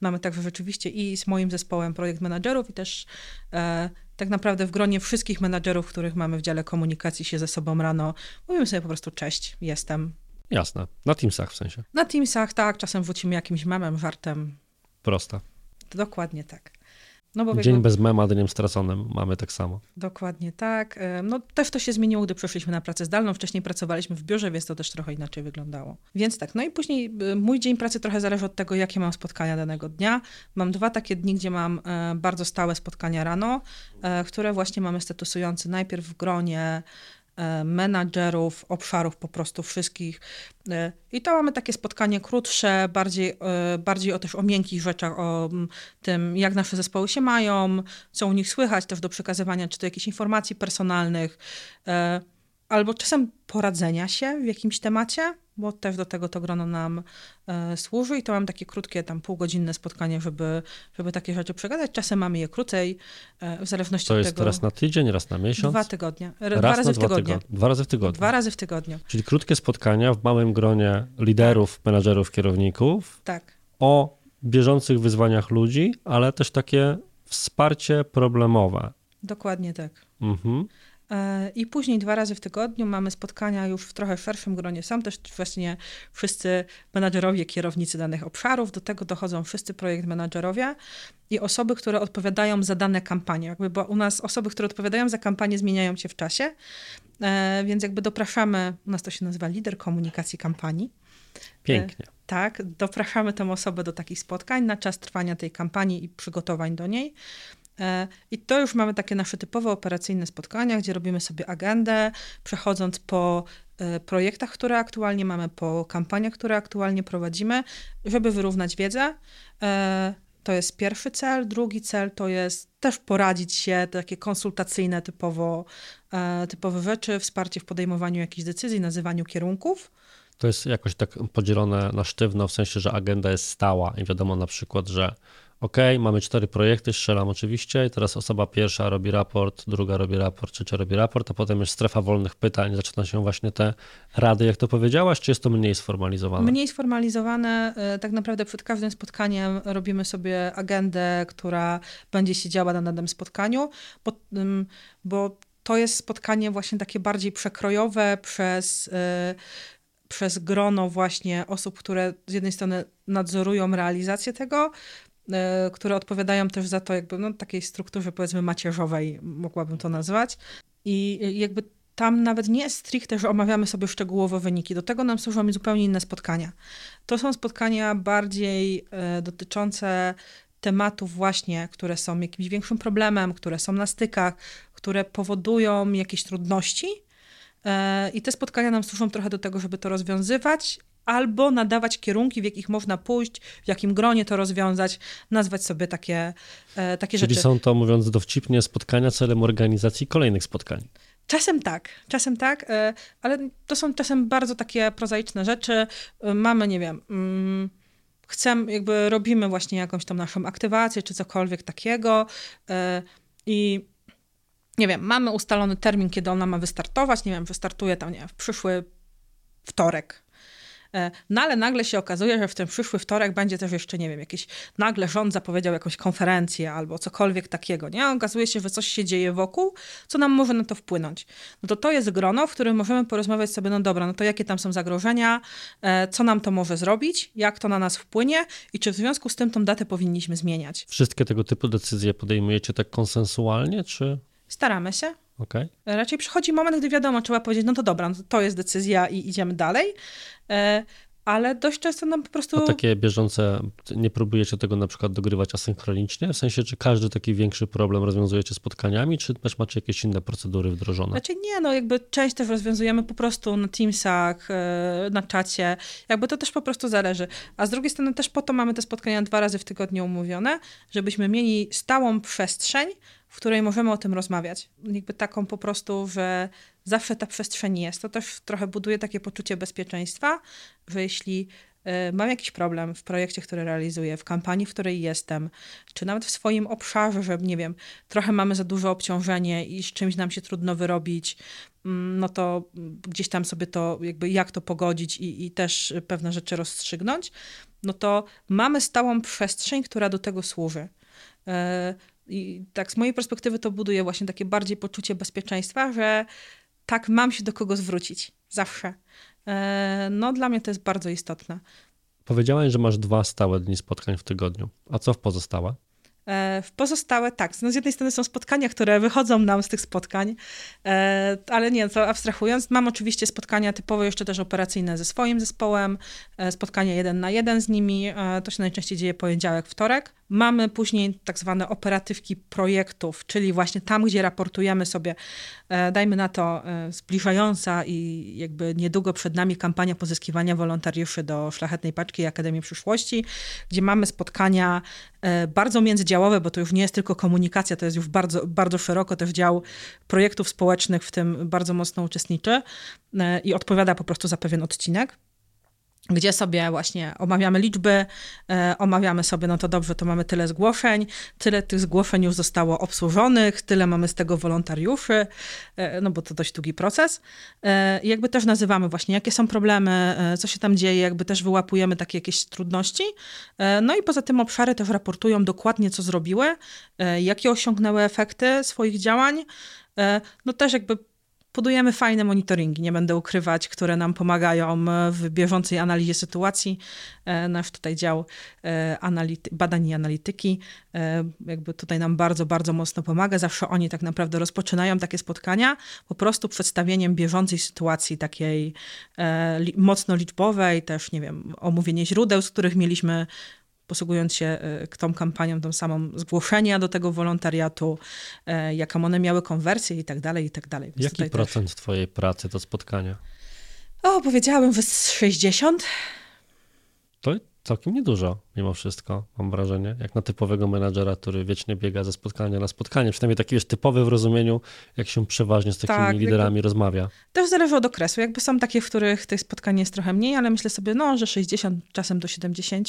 Speaker 2: mamy także rzeczywiście i z moim zespołem projekt menadżerów i też e, tak naprawdę w gronie wszystkich menadżerów, których mamy w dziale komunikacji się ze sobą rano, mówimy sobie po prostu cześć, jestem.
Speaker 1: Jasne. Na Teamsach w sensie.
Speaker 2: Na Teamsach, tak. Czasem wrócimy jakimś memem, żartem.
Speaker 1: Prosta.
Speaker 2: Dokładnie tak. No
Speaker 1: Dzień jakby... bez mema, dniem straconym mamy tak samo.
Speaker 2: Dokładnie tak. No też to się zmieniło, gdy przeszliśmy na pracę zdalną. Wcześniej pracowaliśmy w biurze, więc to też trochę inaczej wyglądało. Więc tak, no i później y, mój dzień pracy trochę zależy od tego, jakie mam spotkania danego dnia. Mam dwa takie dni, gdzie mam e, bardzo stałe spotkania rano, e, które właśnie mamy statusujące najpierw w gronie E, menadżerów, obszarów po prostu wszystkich. E, I to mamy takie spotkanie krótsze, bardziej, e, bardziej o też o miękkich rzeczach, o tym, jak nasze zespoły się mają, co u nich słychać, też do przekazywania, czy to jakichś informacji personalnych, albo czasem poradzenia się w jakimś temacie. Bo też do tego to grono nam e, służy i to mam takie krótkie, tam półgodzinne spotkanie, żeby, żeby takie rzeczy przegadać. Czasem mamy je krócej, e, w zależności
Speaker 1: to
Speaker 2: od
Speaker 1: jest
Speaker 2: tego.
Speaker 1: raz na tydzień, raz na miesiąc?
Speaker 2: Dwa tygodnie. R-
Speaker 1: raz
Speaker 2: dwa razy w tygodniu.
Speaker 1: tygodnie. Dwa razy w tygodniu.
Speaker 2: Dwa razy w tygodniu.
Speaker 1: Czyli krótkie spotkania w małym gronie liderów, menadżerów, kierowników
Speaker 2: Tak.
Speaker 1: o bieżących wyzwaniach ludzi, ale też takie wsparcie problemowe.
Speaker 2: Dokładnie tak.
Speaker 1: Mhm.
Speaker 2: E, I później dwa razy w tygodniu mamy spotkania już w trochę szerszym gronie. Są też właśnie wszyscy menadżerowie, kierownicy danych obszarów. Do tego dochodzą wszyscy projekt menadżerowie i osoby, które odpowiadają za dane kampanie. Jakby, bo u nas osoby, które odpowiadają za kampanię zmieniają się w czasie, e, więc jakby dopraszamy, u nas to się nazywa lider komunikacji kampanii.
Speaker 1: Pięknie.
Speaker 2: Tak, dopraszamy tę osobę do takich spotkań na czas trwania tej kampanii i przygotowań do niej. E, I to już mamy takie nasze typowe operacyjne spotkania, gdzie robimy sobie agendę, przechodząc po e, projektach, które aktualnie mamy, po kampaniach, które aktualnie prowadzimy, żeby wyrównać wiedzę. E, To jest pierwszy cel. Drugi cel to jest też poradzić się, takie konsultacyjne typowo, typowe rzeczy, wsparcie w podejmowaniu jakichś decyzji, nazywaniu kierunków.
Speaker 1: To jest jakoś tak podzielone na sztywno, w sensie, że agenda jest stała i wiadomo na przykład, że OK, mamy cztery projekty, strzelam oczywiście teraz osoba pierwsza robi raport, druga robi raport, trzecia robi raport, a potem jest strefa wolnych pytań, zaczyna się właśnie te rady, jak to powiedziałaś, czy jest to mniej sformalizowane?
Speaker 2: Mniej sformalizowane. e, Tak naprawdę przed każdym spotkaniem robimy sobie agendę, która będzie się działa na danym spotkaniu, bo, bo to jest spotkanie właśnie takie bardziej przekrojowe przez, e, przez grono właśnie osób, które z jednej strony nadzorują realizację tego, które odpowiadają też za to jakby no, takiej strukturze powiedzmy macierzowej, mogłabym to nazwać. I jakby tam nawet nie stricte, że omawiamy sobie szczegółowo wyniki. Do tego nam służą zupełnie inne spotkania. To są spotkania bardziej e, dotyczące tematów właśnie, które są jakimś większym problemem, które są na stykach, które powodują jakieś trudności. E, I te spotkania nam służą trochę do tego, żeby to rozwiązywać, albo nadawać kierunki, w jakich można pójść, w jakim gronie to rozwiązać, nazwać sobie takie, e, takie
Speaker 1: Czyli
Speaker 2: rzeczy.
Speaker 1: są to, mówiąc dowcipnie, spotkania celem organizacji kolejnych spotkań.
Speaker 2: Czasem tak, czasem tak, e, ale to są czasem bardzo takie prozaiczne rzeczy. E, Mamy, nie wiem, mm, chcemy, jakby robimy właśnie jakąś tam naszą aktywację, czy cokolwiek takiego e, i nie wiem, mamy ustalony termin, kiedy ona ma wystartować, nie wiem, wystartuje tam, nie wiem, w przyszły wtorek. E, No ale nagle się okazuje, że w ten przyszły wtorek będzie też jeszcze, nie wiem, jakiś, nagle rząd zapowiedział jakąś konferencję albo cokolwiek takiego, nie? Okazuje się, że coś się dzieje wokół, co nam może na to wpłynąć. No to to jest grono, w którym możemy porozmawiać sobie, no dobra, no to jakie tam są zagrożenia, e, co nam to może zrobić, jak to na nas wpłynie i czy w związku z tym tą datę powinniśmy zmieniać.
Speaker 1: Wszystkie tego typu decyzje podejmujecie tak konsensualnie, czy
Speaker 2: Staramy się.
Speaker 1: Okej?
Speaker 2: Raczej przychodzi moment, gdy wiadomo, trzeba powiedzieć, no to dobra, no to jest decyzja i idziemy dalej. E, ale dość często nam po prostu...
Speaker 1: A takie bieżące, nie próbujecie tego na przykład dogrywać asynchronicznie? W sensie, czy każdy taki większy problem rozwiązujecie spotkaniami, czy też macie jakieś inne procedury wdrożone?
Speaker 2: Znaczy nie, no jakby część też rozwiązujemy po prostu na Teamsach, e, na czacie, jakby to też po prostu zależy. A z drugiej strony też po to mamy te spotkania dwa razy w tygodniu umówione, żebyśmy mieli stałą przestrzeń, w której możemy o tym rozmawiać. Jakby taką po prostu, że zawsze ta przestrzeń jest. To też trochę buduje takie poczucie bezpieczeństwa, że jeśli e, mam jakiś problem w projekcie, który realizuję, w kampanii, w której jestem, czy nawet w swoim obszarze, że nie wiem, trochę mamy za duże obciążenie i z czymś nam się trudno wyrobić, mm, no to gdzieś tam sobie to, jakby jak to pogodzić i, i też pewne rzeczy rozstrzygnąć, no to mamy stałą przestrzeń, która do tego służy. I tak z mojej perspektywy to buduje właśnie takie bardziej poczucie bezpieczeństwa, że tak mam się do kogo zwrócić. Zawsze. E, No dla mnie to jest bardzo istotne.
Speaker 1: Powiedziałaś, że masz dwa stałe dni spotkań w tygodniu. A co w pozostałe?
Speaker 2: E, W pozostałe tak. No z jednej strony są spotkania, które wychodzą nam z tych spotkań, e, ale nie, to abstrahując, mam oczywiście spotkania typowo jeszcze też operacyjne ze swoim zespołem, spotkania jeden na jeden z nimi, to się najczęściej dzieje poniedziałek, wtorek. Mamy później tak zwane operatywki projektów, czyli właśnie tam, gdzie raportujemy sobie, e, dajmy na to, e, zbliżająca i jakby niedługo przed nami kampania pozyskiwania wolontariuszy do Szlachetnej Paczki i Akademii Przyszłości, gdzie mamy spotkania e, bardzo międzydziałowe, bo to już nie jest tylko komunikacja, to jest już bardzo, bardzo szeroko też dział projektów społecznych, w tym bardzo mocno uczestniczy i odpowiada po prostu za pewien odcinek. Gdzie sobie właśnie omawiamy liczby, e, omawiamy sobie, no to dobrze, to mamy tyle zgłoszeń, tyle tych zgłoszeń już zostało obsłużonych, tyle mamy z tego wolontariuszy, e, no bo to dość długi proces. E, jakby też nazywamy właśnie, jakie są problemy, e, co się tam dzieje, jakby też wyłapujemy takie jakieś trudności. E, no i poza tym obszary też raportują dokładnie, co zrobiły, e, jakie osiągnęły efekty swoich działań. No też jakby Budujemy fajne monitoringi, nie będę ukrywać, które nam pomagają w bieżącej analizie sytuacji. E, Nasz tutaj dział e, anality- badań i analityki e, jakby tutaj nam bardzo, bardzo mocno pomaga. Zawsze oni tak naprawdę rozpoczynają takie spotkania po prostu przedstawieniem bieżącej sytuacji takiej e, mocno liczbowej, też nie wiem, omówienie źródeł, z których mieliśmy posługując się e, tą kampanią, tą samą zgłoszenia do tego wolontariatu, e, jaką one miały konwersję i tak dalej, i tak dalej. Więc
Speaker 1: Jaki procent twojej pracy to spotkania?
Speaker 2: Też, o, powiedziałabym, z 60.
Speaker 1: To całkiem niedużo, mimo wszystko, mam wrażenie. Jak na typowego menadżera, który wiecznie biega ze spotkania na spotkanie. Przynajmniej taki wiesz, typowy w rozumieniu, jak się przeważnie z takimi
Speaker 2: Tak,
Speaker 1: liderami rozmawia.
Speaker 2: Też zależy od okresu. Jakby są takie, w których tych spotkań jest trochę mniej, ale myślę sobie, no, że 60, czasem do 70.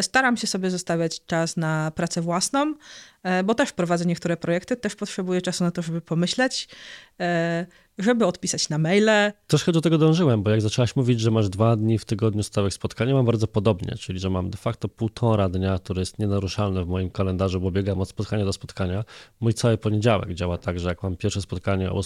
Speaker 2: Staram się sobie zostawiać czas na pracę własną, e, bo też prowadzę niektóre projekty, też potrzebuję czasu na to, żeby pomyśleć, e, żeby odpisać na maile.
Speaker 1: Troszkę do tego dążyłem, bo jak zaczęłaś mówić, że masz dwa dni w tygodniu stałych spotkań, mam bardzo podobnie, czyli że mam de facto półtora dnia, który jest nienaruszalny w moim kalendarzu, bo biegam od spotkania do spotkania. Mój cały poniedziałek działa tak, że jak mam pierwsze spotkanie o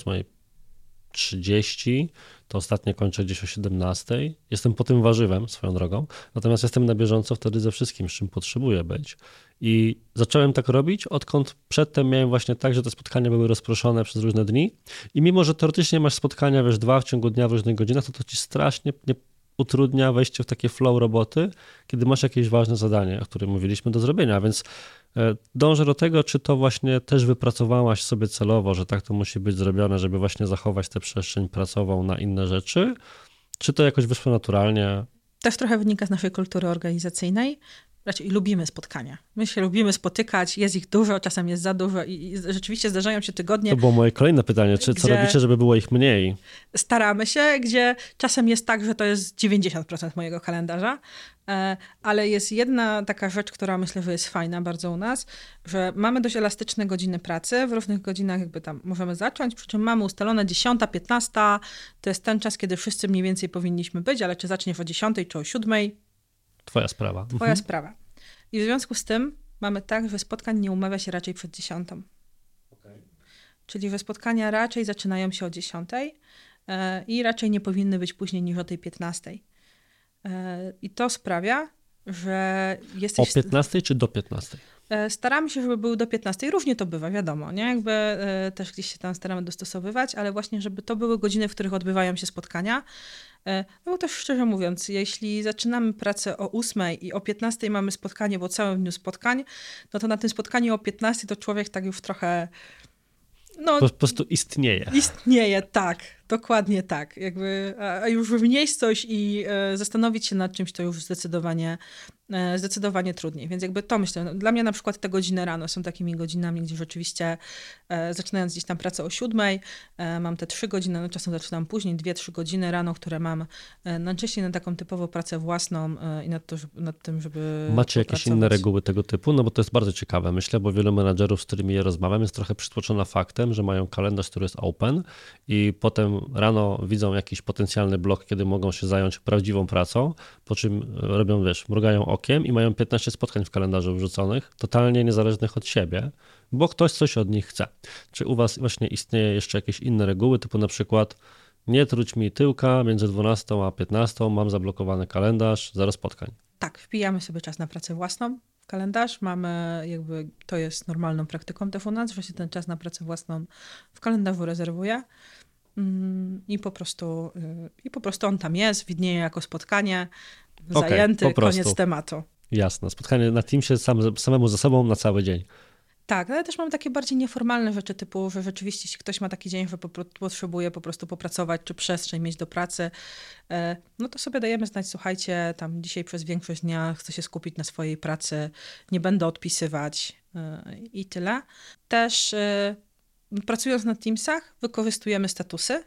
Speaker 1: 8.30, to ostatnie kończę gdzieś o 17. Jestem po tym warzywem swoją drogą, natomiast jestem na bieżąco wtedy ze wszystkim, z czym potrzebuję być. I zacząłem tak robić, odkąd przedtem miałem właśnie tak, że te spotkania były rozproszone przez różne dni. I mimo, że teoretycznie masz spotkania, wiesz, dwa w ciągu dnia w różnych godzinach, to to ci strasznie nie utrudnia wejście w takie flow roboty, kiedy masz jakieś ważne zadanie, o którym mówiliśmy do zrobienia, więc dążę do tego, czy to właśnie też wypracowałaś sobie celowo, że tak to musi być zrobione, żeby właśnie zachować tę przestrzeń pracową na inne rzeczy, czy to jakoś wyszło naturalnie?
Speaker 2: Też trochę wynika z naszej kultury organizacyjnej. Raczej lubimy spotkania. My się lubimy spotykać, jest ich dużo, czasem jest za dużo i, i rzeczywiście zdarzają się tygodnie,
Speaker 1: To było moje kolejne pytanie, czy co robicie, żeby było ich mniej?
Speaker 2: staramy się, gdzie czasem jest tak, że to jest 90% mojego kalendarza, e, ale jest jedna taka rzecz, która myślę, że jest fajna bardzo u nas, że mamy dość elastyczne godziny pracy, w różnych godzinach jakby tam możemy zacząć, przy czym mamy ustalone 10, 15, to jest ten czas, kiedy wszyscy mniej więcej powinniśmy być, ale czy zaczniesz o 10 czy o 7,
Speaker 1: Twoja sprawa.
Speaker 2: twoja
Speaker 1: Mhm.
Speaker 2: sprawa. I w związku z tym mamy tak, że spotkań nie umawia się raczej przed 10. Czyli, że spotkania raczej zaczynają się o 10 e, i raczej nie powinny być później niż o tej 15. E, I to sprawia, że
Speaker 1: O
Speaker 2: jesteś.
Speaker 1: 15 czy do 15?
Speaker 2: E, Staramy się, żeby były do 15. Różnie to bywa, wiadomo, nie? Jakby też gdzieś się tam staramy dostosowywać, ale właśnie, żeby to były godziny, w których odbywają się spotkania. E, No bo też szczerze mówiąc, jeśli zaczynamy pracę o 8 i o 15 mamy spotkanie po całym dniu spotkań, no to na tym spotkaniu o 15 to człowiek tak już trochę. No,
Speaker 1: Po, prostu istnieje.
Speaker 2: Istnieje, tak, dokładnie tak. Jakby, a już wnieść coś i e, zastanowić się nad czymś, to już zdecydowanie, zdecydowanie trudniej. Więc jakby to myślę, no, dla mnie na przykład te godziny rano są takimi godzinami, gdzie rzeczywiście e, zaczynając gdzieś tam pracę o siódmej, e, mam te trzy godziny, no czasem zaczynam później, dwie, trzy godziny rano, które mam e, najczęściej na taką typową pracę własną e, i nad, to, żeby, nad tym, żeby
Speaker 1: Macie jakieś inne reguły tego typu? No bo to jest bardzo ciekawe, myślę, bo wielu menadżerów, z którymi je rozmawiam, jest trochę przytłoczona faktem, że mają kalendarz, który jest open i potem rano widzą jakiś potencjalny blok, kiedy mogą się zająć prawdziwą pracą, po czym robią, wiesz, mrugają okiem i mają 15 spotkań w kalendarzu wrzuconych, totalnie niezależnych od siebie, bo ktoś coś od nich chce. Czy u was właśnie istnieje jeszcze jakieś inne reguły, typu na przykład nie truć mi tyłka między 12 a 15, mam zablokowany kalendarz, zero spotkań.
Speaker 2: Tak, wpijamy sobie czas na pracę własną w kalendarz. Mamy jakby, to jest normalną praktyką też że się ten czas na pracę własną w kalendarzu rezerwuje. Mm, I po prostu, y, i po prostu on tam jest, widnieje jako spotkanie,
Speaker 1: Okej,
Speaker 2: zajęty, koniec tematu.
Speaker 1: Jasne, spotkanie na Teamsie sam, samemu ze sobą na cały dzień.
Speaker 2: Tak, ale też mam takie bardziej nieformalne rzeczy, typu, że rzeczywiście, jeśli ktoś ma taki dzień, że potrzebuje po prostu popracować, czy przestrzeń mieć do pracy, e, no to sobie dajemy znać, słuchajcie, tam dzisiaj przez większość dnia chcę się skupić na swojej pracy, nie będę odpisywać e, i tyle. Też e, pracując na Teamsach, wykorzystujemy statusy,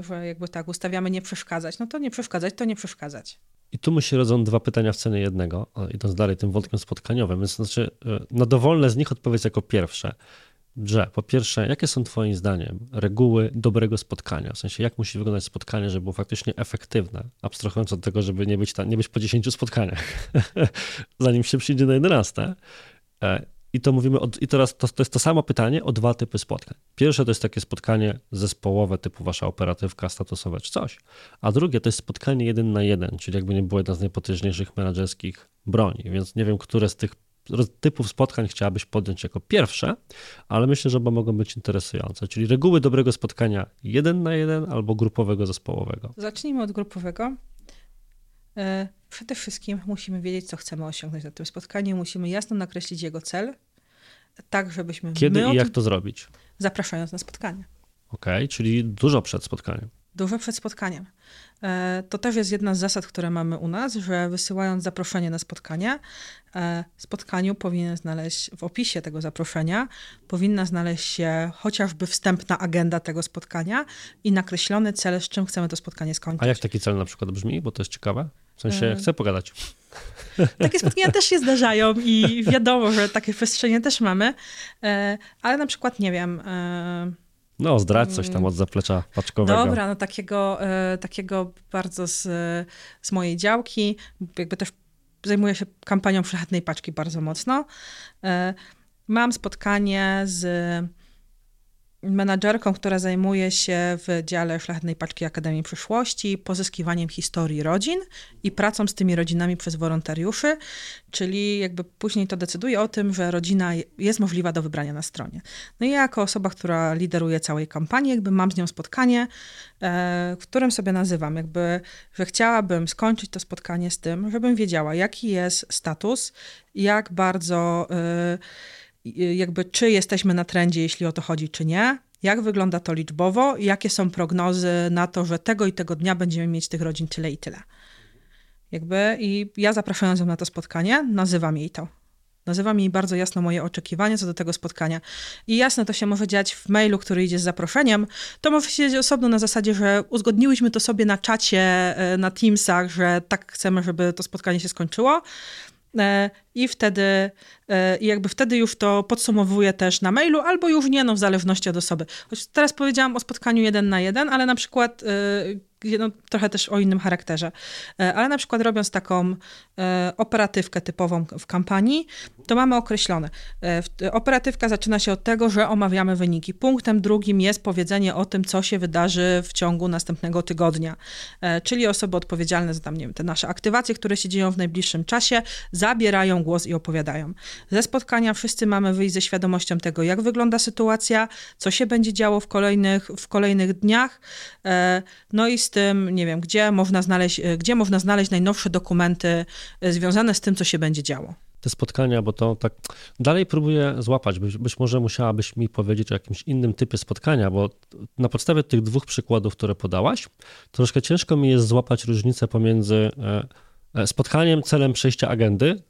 Speaker 2: że jakby tak ustawiamy nie przeszkadzać. No to nie przeszkadzać, to nie przeszkadzać.
Speaker 1: I tu mi się rodzą dwa pytania w cenie jednego, idąc dalej tym wątkiem spotkaniowym. Więc znaczy, e, na dowolne z nich odpowiedz jako pierwsze. Że po pierwsze, jakie są Twoim zdaniem reguły dobrego spotkania? W sensie, jak musi wyglądać spotkanie, żeby było faktycznie efektywne, abstrahując od tego, żeby nie być, tam, nie być po 10 spotkaniach, zanim się przyjdzie na 11. I to mówimy, od, i teraz to, to jest to samo pytanie o dwa typy spotkań. Pierwsze to jest takie spotkanie zespołowe, typu wasza operatywka statusowe czy coś, a drugie to jest spotkanie jeden na jeden, czyli jakby nie było jedna z najpotężniejszych menedżerskich broni, więc nie wiem, które z tych typów spotkań chciałabyś podjąć jako pierwsze, ale myślę, że oba mogą być interesujące, czyli reguły dobrego spotkania jeden na jeden albo grupowego zespołowego.
Speaker 2: Zacznijmy od grupowego. E, przede wszystkim musimy wiedzieć, co chcemy osiągnąć na tym spotkaniu, musimy jasno nakreślić jego cel, tak żebyśmy.
Speaker 1: Kiedy i jak to zrobić?
Speaker 2: Zapraszając na spotkanie.
Speaker 1: Okej, okay, czyli dużo przed spotkaniem.
Speaker 2: Dużo przed spotkaniem. E, to też jest jedna z zasad, które mamy u nas, że wysyłając zaproszenie na spotkanie, e, spotkaniu powinien znaleźć, w opisie tego zaproszenia, powinna znaleźć się chociażby wstępna agenda tego spotkania i nakreślony cel, z czym chcemy to spotkanie skończyć.
Speaker 1: A jak taki cel na przykład brzmi, bo to jest ciekawe? W sensie, e, chcę pogadać.
Speaker 2: Takie spotkania też się zdarzają i wiadomo, że takie przestrzenie też mamy, ale na przykład, nie wiem
Speaker 1: no, zdradź coś tam od zaplecza paczkowego.
Speaker 2: Dobra, no takiego, e, takiego bardzo z, z mojej działki. Jakby też zajmuję się kampanią szlachetnej paczki bardzo mocno. E, mam spotkanie z menadżerką, która zajmuje się w dziale Szlachetnej Paczki Akademii Przyszłości pozyskiwaniem historii rodzin i pracą z tymi rodzinami przez wolontariuszy, czyli jakby później to decyduje o tym, że rodzina jest możliwa do wybrania na stronie. No i ja jako osoba, która lideruje całej kampanii, jakby mam z nią spotkanie, e, w którym sobie nazywam, jakby, że chciałabym skończyć to spotkanie z tym, żebym wiedziała, jaki jest status, jak bardzo e, jakby czy jesteśmy na trendzie, jeśli o to chodzi, czy nie, jak wygląda to liczbowo, jakie są prognozy na to, że tego i tego dnia będziemy mieć tych rodzin tyle i tyle. Jakby i ja zapraszając ją na to spotkanie, nazywam jej to. Nazywam jej bardzo jasno moje oczekiwania co do tego spotkania. I jasne, to się może dziać w mailu, który idzie z zaproszeniem. To może się dziać osobno na zasadzie, że uzgodniłyśmy to sobie na czacie, e, na Teamsach, że tak chcemy, żeby to spotkanie się skończyło. E, i wtedy, e, i jakby wtedy już to podsumowuję też na mailu, albo już nie, no w zależności od osoby. Choć teraz powiedziałam o spotkaniu jeden na jeden, ale na przykład e, no, trochę też o innym charakterze. Ale na przykład robiąc taką operatywkę typową w kampanii, to mamy określone. Operatywka zaczyna się od tego, że omawiamy wyniki. Punktem drugim jest powiedzenie o tym, co się wydarzy w ciągu następnego tygodnia. Czyli osoby odpowiedzialne za tam, nie wiem, te nasze aktywacje, które się dzieją w najbliższym czasie, zabierają głos i opowiadają. Ze spotkania wszyscy mamy wyjść ze świadomością tego, jak wygląda sytuacja, co się będzie działo w kolejnych, w kolejnych dniach, e, no i z tym, nie wiem, gdzie można znaleźć, e, gdzie można znaleźć najnowsze dokumenty e, związane z tym, co się będzie działo
Speaker 1: te spotkania, bo to tak dalej próbuję złapać. Być, być może musiałabyś mi powiedzieć o jakimś innym typie spotkania, bo na podstawie tych dwóch przykładów, które podałaś, troszkę ciężko mi jest złapać różnicę pomiędzy spotkaniem celem przejścia agendy,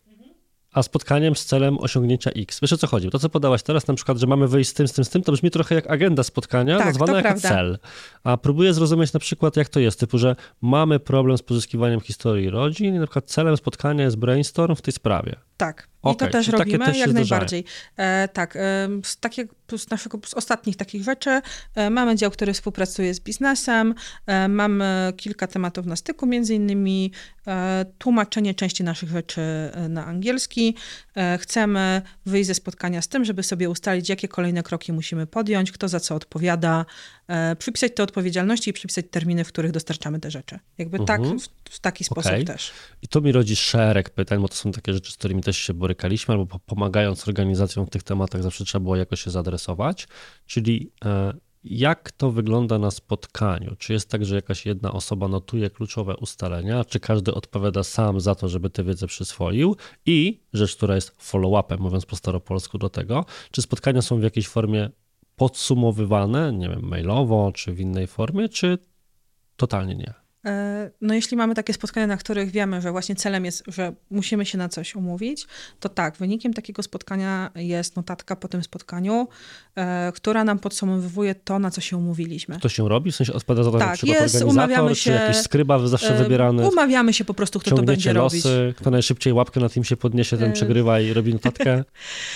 Speaker 1: a spotkaniem z celem osiągnięcia X. Wiesz o co chodzi? To, co podałaś teraz, na przykład, że mamy wyjść z tym, z tym, z tym, to brzmi trochę jak agenda spotkania,
Speaker 2: tak,
Speaker 1: nazwana jako
Speaker 2: prawda.
Speaker 1: cel. A próbuję zrozumieć na przykład, jak to jest, typu, że mamy problem z pozyskiwaniem historii rodzin i na przykład celem spotkania jest brainstorm w tej sprawie.
Speaker 2: Tak. I okay, to też robimy też jak najbardziej. E, tak, e, z, takiego, z naszego z ostatnich takich rzeczy e, mamy dział, który współpracuje z biznesem, e, mamy kilka tematów na styku, między innymi e, tłumaczenie części naszych rzeczy e, na angielski. chcemy wyjść ze spotkania z tym, żeby sobie ustalić, jakie kolejne kroki musimy podjąć, kto za co odpowiada, przypisać te odpowiedzialności i przypisać terminy, w których dostarczamy te rzeczy. Jakby tak, mhm. w, w, taki sposób okay. też.
Speaker 1: I to mi rodzi szereg pytań, bo to są takie rzeczy, z którymi też się borykaliśmy, albo pomagając organizacjom w tych tematach zawsze trzeba było jakoś się zadresować, czyli e, jak to wygląda na spotkaniu? Czy jest tak, że jakaś jedna osoba notuje kluczowe ustalenia, czy każdy odpowiada sam za to, żeby tę wiedzę przyswoił? I rzecz, która jest follow-upem, mówiąc po staropolsku do tego, czy spotkania są w jakiejś formie podsumowywane, nie wiem, mailowo, czy w innej formie, czy totalnie nie?
Speaker 2: E, no jeśli mamy takie spotkania, na których wiemy, że właśnie celem jest, że musimy się na coś umówić, to tak, wynikiem takiego spotkania jest notatka po tym spotkaniu, e, która nam podsumowuje to, na co się umówiliśmy.
Speaker 1: To się robi? W sensie odpowiada za to
Speaker 2: tak, jest, umawiamy
Speaker 1: czy
Speaker 2: się,
Speaker 1: jakiś skryba zawsze
Speaker 2: e,
Speaker 1: wybierany?
Speaker 2: Umawiamy się po prostu, kto to będzie
Speaker 1: losy,
Speaker 2: robić.
Speaker 1: kto najszybciej łapkę na tym się podniesie, ten przegrywa i robi notatkę?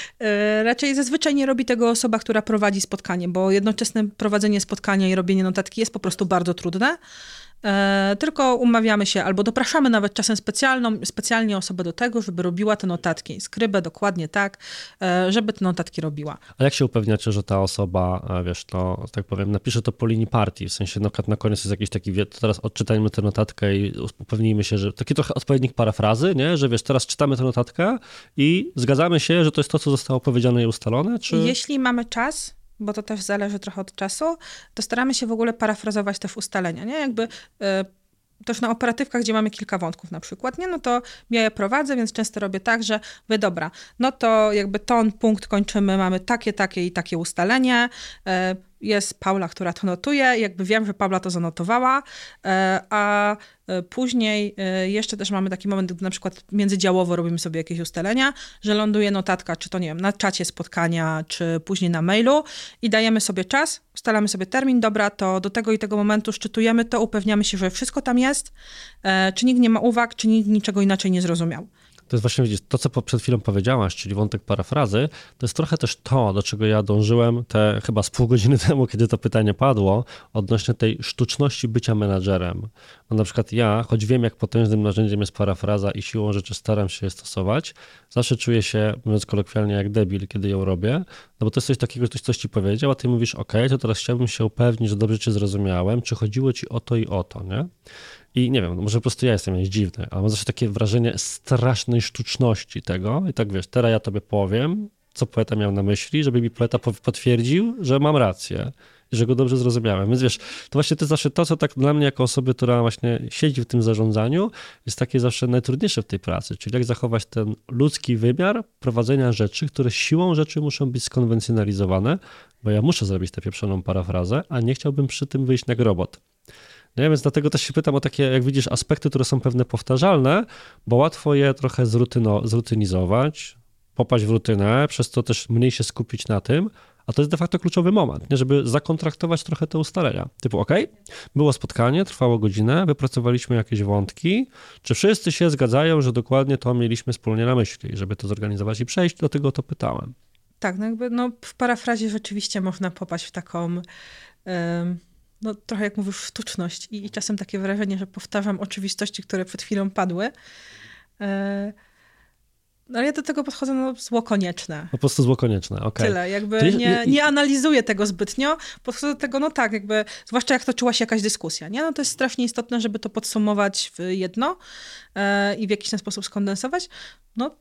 Speaker 2: Raczej zazwyczaj nie robi tego osoba, która prowadzi spotkanie, bo jednoczesne prowadzenie spotkania i robienie notatki jest po prostu bardzo trudne. E, tylko umawiamy się albo dopraszamy nawet czasem specjalną, specjalnie osobę do tego, żeby robiła te notatki. Skrybę dokładnie tak, e, żeby te notatki robiła.
Speaker 1: A jak się upewniacie, że ta osoba, e, wiesz, to tak powiem, napisze to po linii partii, w sensie na przykład na koniec jest jakiś taki, wie, to teraz odczytajmy tę notatkę i upewnijmy się, że taki trochę odpowiednik parafrazy, nie? że wiesz, teraz czytamy tę notatkę i zgadzamy się, że to jest to, co zostało powiedziane i ustalone, czy...
Speaker 2: Jeśli mamy czas, bo to też zależy trochę od czasu, to staramy się w ogóle parafrazować też ustalenia, nie? Jakby e, też na operatywkach, gdzie mamy kilka wątków na przykład, nie? No to ja je prowadzę, więc często robię tak, że wy dobra, no to jakby ton, punkt kończymy, mamy takie, takie i takie ustalenie, e, jest Paula, która to notuje, jakby wiem, że Paula to zanotowała, e, a e, później e, jeszcze też mamy taki moment, gdy na przykład międzydziałowo robimy sobie jakieś ustalenia, że ląduje notatka, czy to nie wiem, na czacie spotkania, czy później na mailu i dajemy sobie czas, ustalamy sobie termin, dobra, to do tego i tego momentu szczytujemy to, upewniamy się, że wszystko tam jest, czy nikt nie ma uwag, czy nikt niczego inaczej nie zrozumiał.
Speaker 1: To jest właśnie, widzisz, to co przed chwilą powiedziałaś, czyli wątek parafrazy, to jest trochę też to, do czego ja dążyłem te chyba z pół godziny temu, kiedy to pytanie padło, odnośnie tej sztuczności bycia menadżerem. No na przykład ja, choć wiem, jak potężnym narzędziem jest parafraza i siłą rzeczy staram się je stosować, zawsze czuję się, mówiąc kolokwialnie, jak debil, kiedy ją robię, no bo to jest coś takiego, ktoś coś ci powiedział, a ty mówisz, ok, to teraz chciałbym się upewnić, że dobrze cię zrozumiałem, czy chodziło ci o to i o to, nie? I nie wiem, może po prostu ja jestem jakiś dziwny, ale mam zawsze takie wrażenie strasznej sztuczności tego. I tak wiesz, teraz ja tobie powiem, co poeta miał na myśli, żeby mi poeta potwierdził, że mam rację że go dobrze zrozumiałem. Więc wiesz, to właśnie to zawsze to, co tak dla mnie jako osoby, która właśnie siedzi w tym zarządzaniu, jest takie zawsze najtrudniejsze w tej pracy, czyli jak zachować ten ludzki wymiar prowadzenia rzeczy, które siłą rzeczy muszą być skonwencjonalizowane, bo ja muszę zrobić tę pieprzoną parafrazę, a nie chciałbym przy tym wyjść jak robot. Nie? Więc dlatego też się pytam o takie, jak widzisz, aspekty, które są pewne powtarzalne, bo łatwo je trochę zrutyno, zrutynizować, popaść w rutynę, przez to też mniej się skupić na tym, a to jest de facto kluczowy moment, nie? żeby zakontraktować trochę te ustalenia. Typu, OK, było spotkanie, trwało godzinę, wypracowaliśmy jakieś wątki. Czy wszyscy się zgadzają, że dokładnie to mieliśmy wspólnie na myśli? Żeby to zorganizować i przejść, do tego to pytałem.
Speaker 2: Tak, no jakby no, w parafrazie rzeczywiście można popaść w taką no, trochę jak mówisz, sztuczność i, i czasem takie wrażenie, że powtarzam oczywistości, które przed chwilą padły. E, no ale ja do tego podchodzę no, zło konieczne.
Speaker 1: Po prostu zło konieczne, okej. Okay.
Speaker 2: Tyle, jakby nie, nie analizuję tego zbytnio, podchodzę do tego, no tak, jakby, zwłaszcza jak toczyła się jakaś dyskusja, nie? No to jest strasznie istotne, żeby to podsumować w jedno e, i w jakiś ten sposób skondensować. No,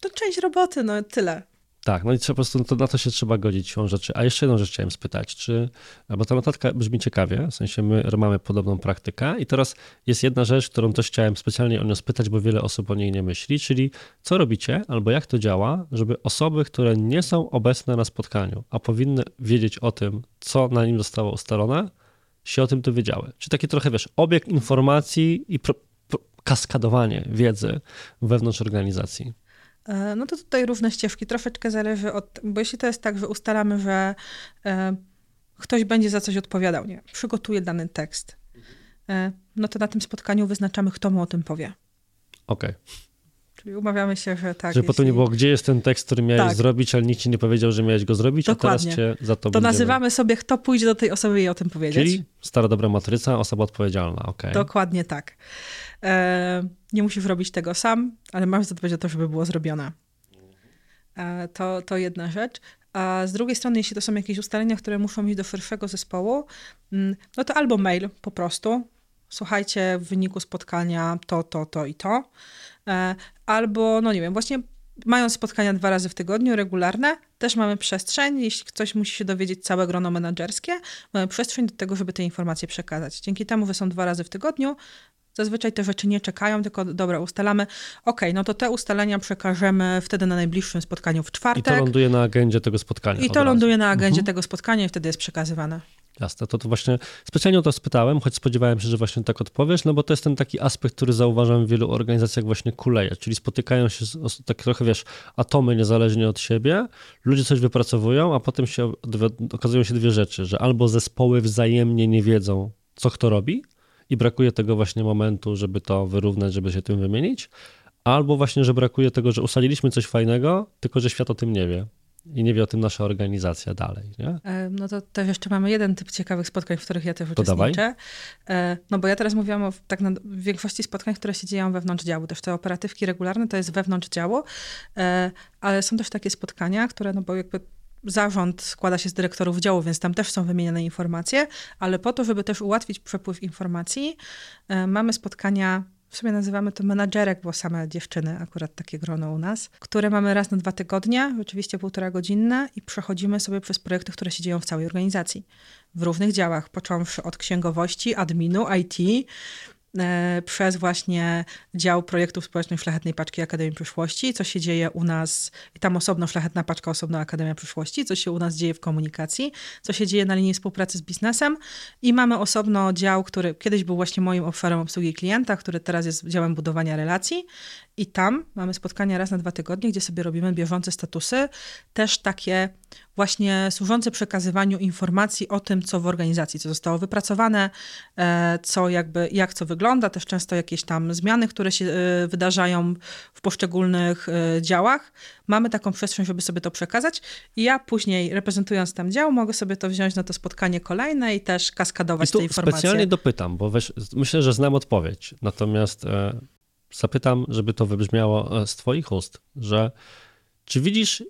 Speaker 2: to część roboty, no tyle.
Speaker 1: Tak, no i trzeba po prostu to, na to się trzeba godzić siłą rzeczy. A jeszcze jedną rzecz chciałem spytać, czy, bo ta notatka brzmi ciekawie, w sensie my mamy podobną praktykę i teraz jest jedna rzecz, którą też chciałem specjalnie o nią spytać, bo wiele osób o niej nie myśli, czyli co robicie albo jak to działa, żeby osoby, które nie są obecne na spotkaniu, a powinny wiedzieć o tym, co na nim zostało ustalone, się o tym dowiedziały. Czy taki trochę, wiesz, obieg informacji i pro, pro, kaskadowanie wiedzy wewnątrz organizacji.
Speaker 2: E, no to tutaj różne ścieżki. Troszeczkę zależy od, bo jeśli to jest tak, że ustalamy, że e, ktoś będzie za coś odpowiadał, nie, przygotuje dany tekst, e, no to na tym spotkaniu wyznaczamy, kto mu o tym powie.
Speaker 1: Okej. Okay.
Speaker 2: Czyli umawiamy się, że tak.
Speaker 1: Że jeśli... potem nie było, gdzie jest ten tekst, który miałeś tak. zrobić, ale nikt ci nie powiedział, że miałeś go zrobić, Dokładnie. a teraz cię za to
Speaker 2: To
Speaker 1: będziemy...
Speaker 2: nazywamy sobie, kto pójdzie do tej osoby i o tym powiedzieć.
Speaker 1: Czyli stara dobra matryca, osoba odpowiedzialna, okej. Okay.
Speaker 2: Dokładnie tak. E, nie musisz robić tego sam, ale masz zadbać o to, żeby było zrobione. E, to, to jedna rzecz. A z drugiej strony, jeśli to są jakieś ustalenia, które muszą iść do szerszego zespołu, mm, no to albo mail po prostu. Słuchajcie, w wyniku spotkania to, to, to i to. E, albo, no nie wiem, właśnie mając spotkania dwa razy w tygodniu, regularne, też mamy przestrzeń, jeśli ktoś musi się dowiedzieć całe grono menedżerskie, mamy przestrzeń do tego, żeby te informacje przekazać. Dzięki temu, że są dwa razy w tygodniu, Zazwyczaj te rzeczy nie czekają, tylko dobra, ustalamy, ok, no to te ustalenia przekażemy wtedy na najbliższym spotkaniu w czwartek.
Speaker 1: I to ląduje na agendzie tego spotkania.
Speaker 2: I to ląduje na agendzie mhm. tego spotkania i wtedy jest przekazywane.
Speaker 1: Jasne, to, to właśnie specjalnie o to spytałem, choć spodziewałem się, że właśnie tak odpowiesz, no bo to jest ten taki aspekt, który zauważam w wielu organizacjach właśnie kuleje, czyli spotykają się z, tak trochę, wiesz, atomy niezależnie od siebie, ludzie coś wypracowują, a potem się okazują się dwie rzeczy, że albo zespoły wzajemnie nie wiedzą, co kto robi i brakuje tego właśnie momentu, żeby to wyrównać, żeby się tym wymienić, albo właśnie, że brakuje tego, że usaliliśmy coś fajnego, tylko że świat o tym nie wie i nie wie o tym nasza organizacja dalej. Nie?
Speaker 2: E, no to też jeszcze mamy jeden typ ciekawych spotkań, w których ja też to uczestniczę. Dawaj. E, no bo ja teraz mówiłam o tak na większości spotkań, które się dzieją wewnątrz działu. Też te operatywki regularne to jest wewnątrz działu, e, ale są też takie spotkania, które, no bo jakby zarząd składa się z dyrektorów działu, więc tam też są wymieniane informacje, ale po to, żeby też ułatwić przepływ informacji, mamy spotkania w sumie nazywamy to menadżerek, bo same dziewczyny, akurat takie grono u nas, które mamy raz na dwa tygodnie, oczywiście półtora godzinne i przechodzimy sobie przez projekty, które się dzieją w całej organizacji. W różnych działach, począwszy od księgowości, adminu, IT, przez właśnie dział projektów społecznych Szlachetnej Paczki Akademii Przyszłości, co się dzieje u nas, i tam osobno Szlachetna Paczka, osobno Akademia Przyszłości, co się u nas dzieje w komunikacji, co się dzieje na linii współpracy z biznesem. I mamy osobno dział, który kiedyś był właśnie moim obszarem obsługi klienta, który teraz jest działem budowania relacji i tam mamy spotkania raz na dwa tygodnie, gdzie sobie robimy bieżące statusy, też takie właśnie służące przekazywaniu informacji o tym, co w organizacji, co zostało wypracowane, e, co jakby, jak co wygląda, też często jakieś tam zmiany, które się e, wydarzają w poszczególnych e, działach. Mamy taką przestrzeń, żeby sobie to przekazać i ja później, reprezentując tam dział, mogę sobie to wziąć na to spotkanie kolejne i też kaskadować I tu te informacje.
Speaker 1: specjalnie dopytam, bo weź, myślę, że znam odpowiedź, natomiast zapytam, żeby to wybrzmiało z Twoich ust, że czy widzisz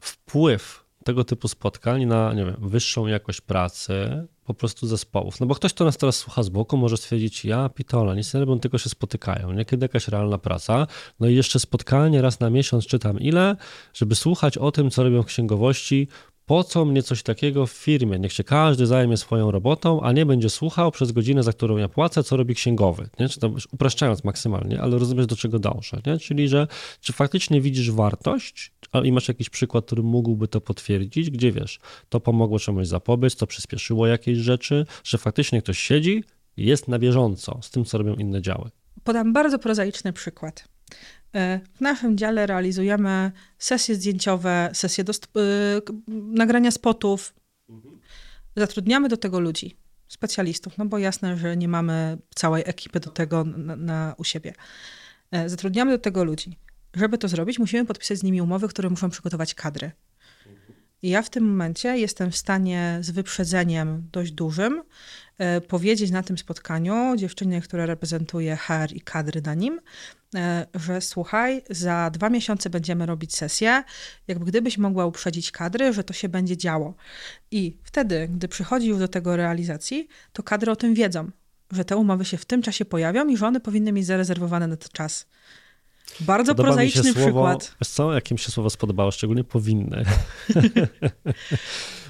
Speaker 1: wpływ tego typu spotkań na, nie wiem, wyższą jakość pracy po prostu zespołów? No bo ktoś, kto nas teraz słucha z boku, może stwierdzić, ja pitola, nic nie robią, tylko się spotykają, niekiedy jakaś realna praca, no i jeszcze spotkanie raz na miesiąc, czytam ile, żeby słuchać o tym, co robią w księgowości, po co mnie coś takiego w firmie? Niech się każdy zajmie swoją robotą, a nie będzie słuchał przez godzinę, za którą ja płacę, co robi księgowy. Nie? Czy to upraszczając maksymalnie, ale rozumiesz, do czego dążę. Nie? Czyli, że czy faktycznie widzisz wartość i masz jakiś przykład, który mógłby to potwierdzić, gdzie wiesz, to pomogło czemuś zapobiec, to przyspieszyło jakieś rzeczy, że faktycznie ktoś siedzi i jest na bieżąco z tym, co robią inne działy.
Speaker 2: Podam bardzo prozaiczny przykład. E, w naszym dziale realizujemy sesje zdjęciowe, sesje do, yy, nagrania spotów. Zatrudniamy do tego ludzi, specjalistów, no bo jasne, że nie mamy całej ekipy do tego na, na, u siebie. Yy, zatrudniamy do tego ludzi. Żeby to zrobić, musimy podpisać z nimi umowy, które muszą przygotować kadry. I ja w tym momencie jestem w stanie z wyprzedzeniem dość dużym E, powiedzieć na tym spotkaniu dziewczynie, która reprezentuje HR i kadry na nim, e, że słuchaj, za dwa miesiące będziemy robić sesję, jakby gdybyś mogła uprzedzić kadry, że to się będzie działo. I wtedy, gdy przychodzi już do tego realizacji, to kadry o tym wiedzą, że te umowy się w tym czasie pojawią i że one powinny mieć zarezerwowane na ten czas. Bardzo Podoba prozaiczny
Speaker 1: słowo,
Speaker 2: przykład.
Speaker 1: Wiesz co, jak mi się słowo spodobało, szczególnie powinny.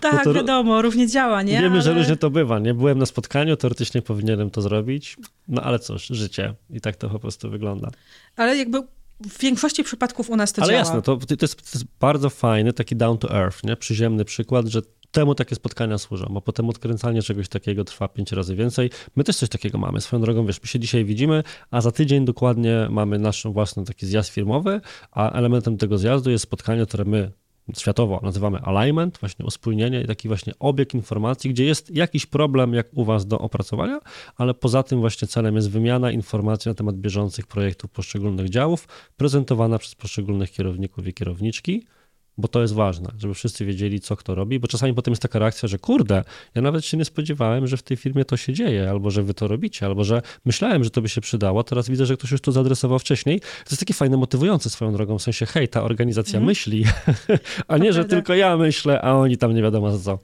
Speaker 2: tak, to, wiadomo, różnie działa, nie?
Speaker 1: Wiemy, ale... że różnie to bywa, nie? Byłem na spotkaniu, teoretycznie powinienem to zrobić, no ale cóż, życie i tak to po prostu wygląda.
Speaker 2: Ale jakby w większości przypadków u nas to
Speaker 1: ale
Speaker 2: działa.
Speaker 1: Ale jasne, to, to, jest, to jest bardzo fajny, taki down to earth, nie? Przyziemny przykład, że temu takie spotkania służą, bo potem odkręcanie czegoś takiego trwa pięć razy więcej. My też coś takiego mamy. Swoją drogą, wiesz, my się dzisiaj widzimy, a za tydzień dokładnie mamy naszą własny taki zjazd firmowy, a elementem tego zjazdu jest spotkanie, które my światowo nazywamy alignment, właśnie uspójnienie i taki właśnie obieg informacji, gdzie jest jakiś problem jak u Was do opracowania, ale poza tym właśnie celem jest wymiana informacji na temat bieżących projektów poszczególnych działów, prezentowana przez poszczególnych kierowników i kierowniczki, bo to jest ważne, żeby wszyscy wiedzieli, co kto robi, bo czasami potem jest taka reakcja, że kurde, ja nawet się nie spodziewałem, że w tej firmie to się dzieje, albo że wy to robicie, albo że myślałem, że to by się przydało, teraz widzę, że ktoś już to zaadresował wcześniej. To jest takie fajne, motywujące swoją drogą, w sensie, hej, ta organizacja mm. myśli, a nie, że tylko ja myślę, a oni tam nie wiadomo za co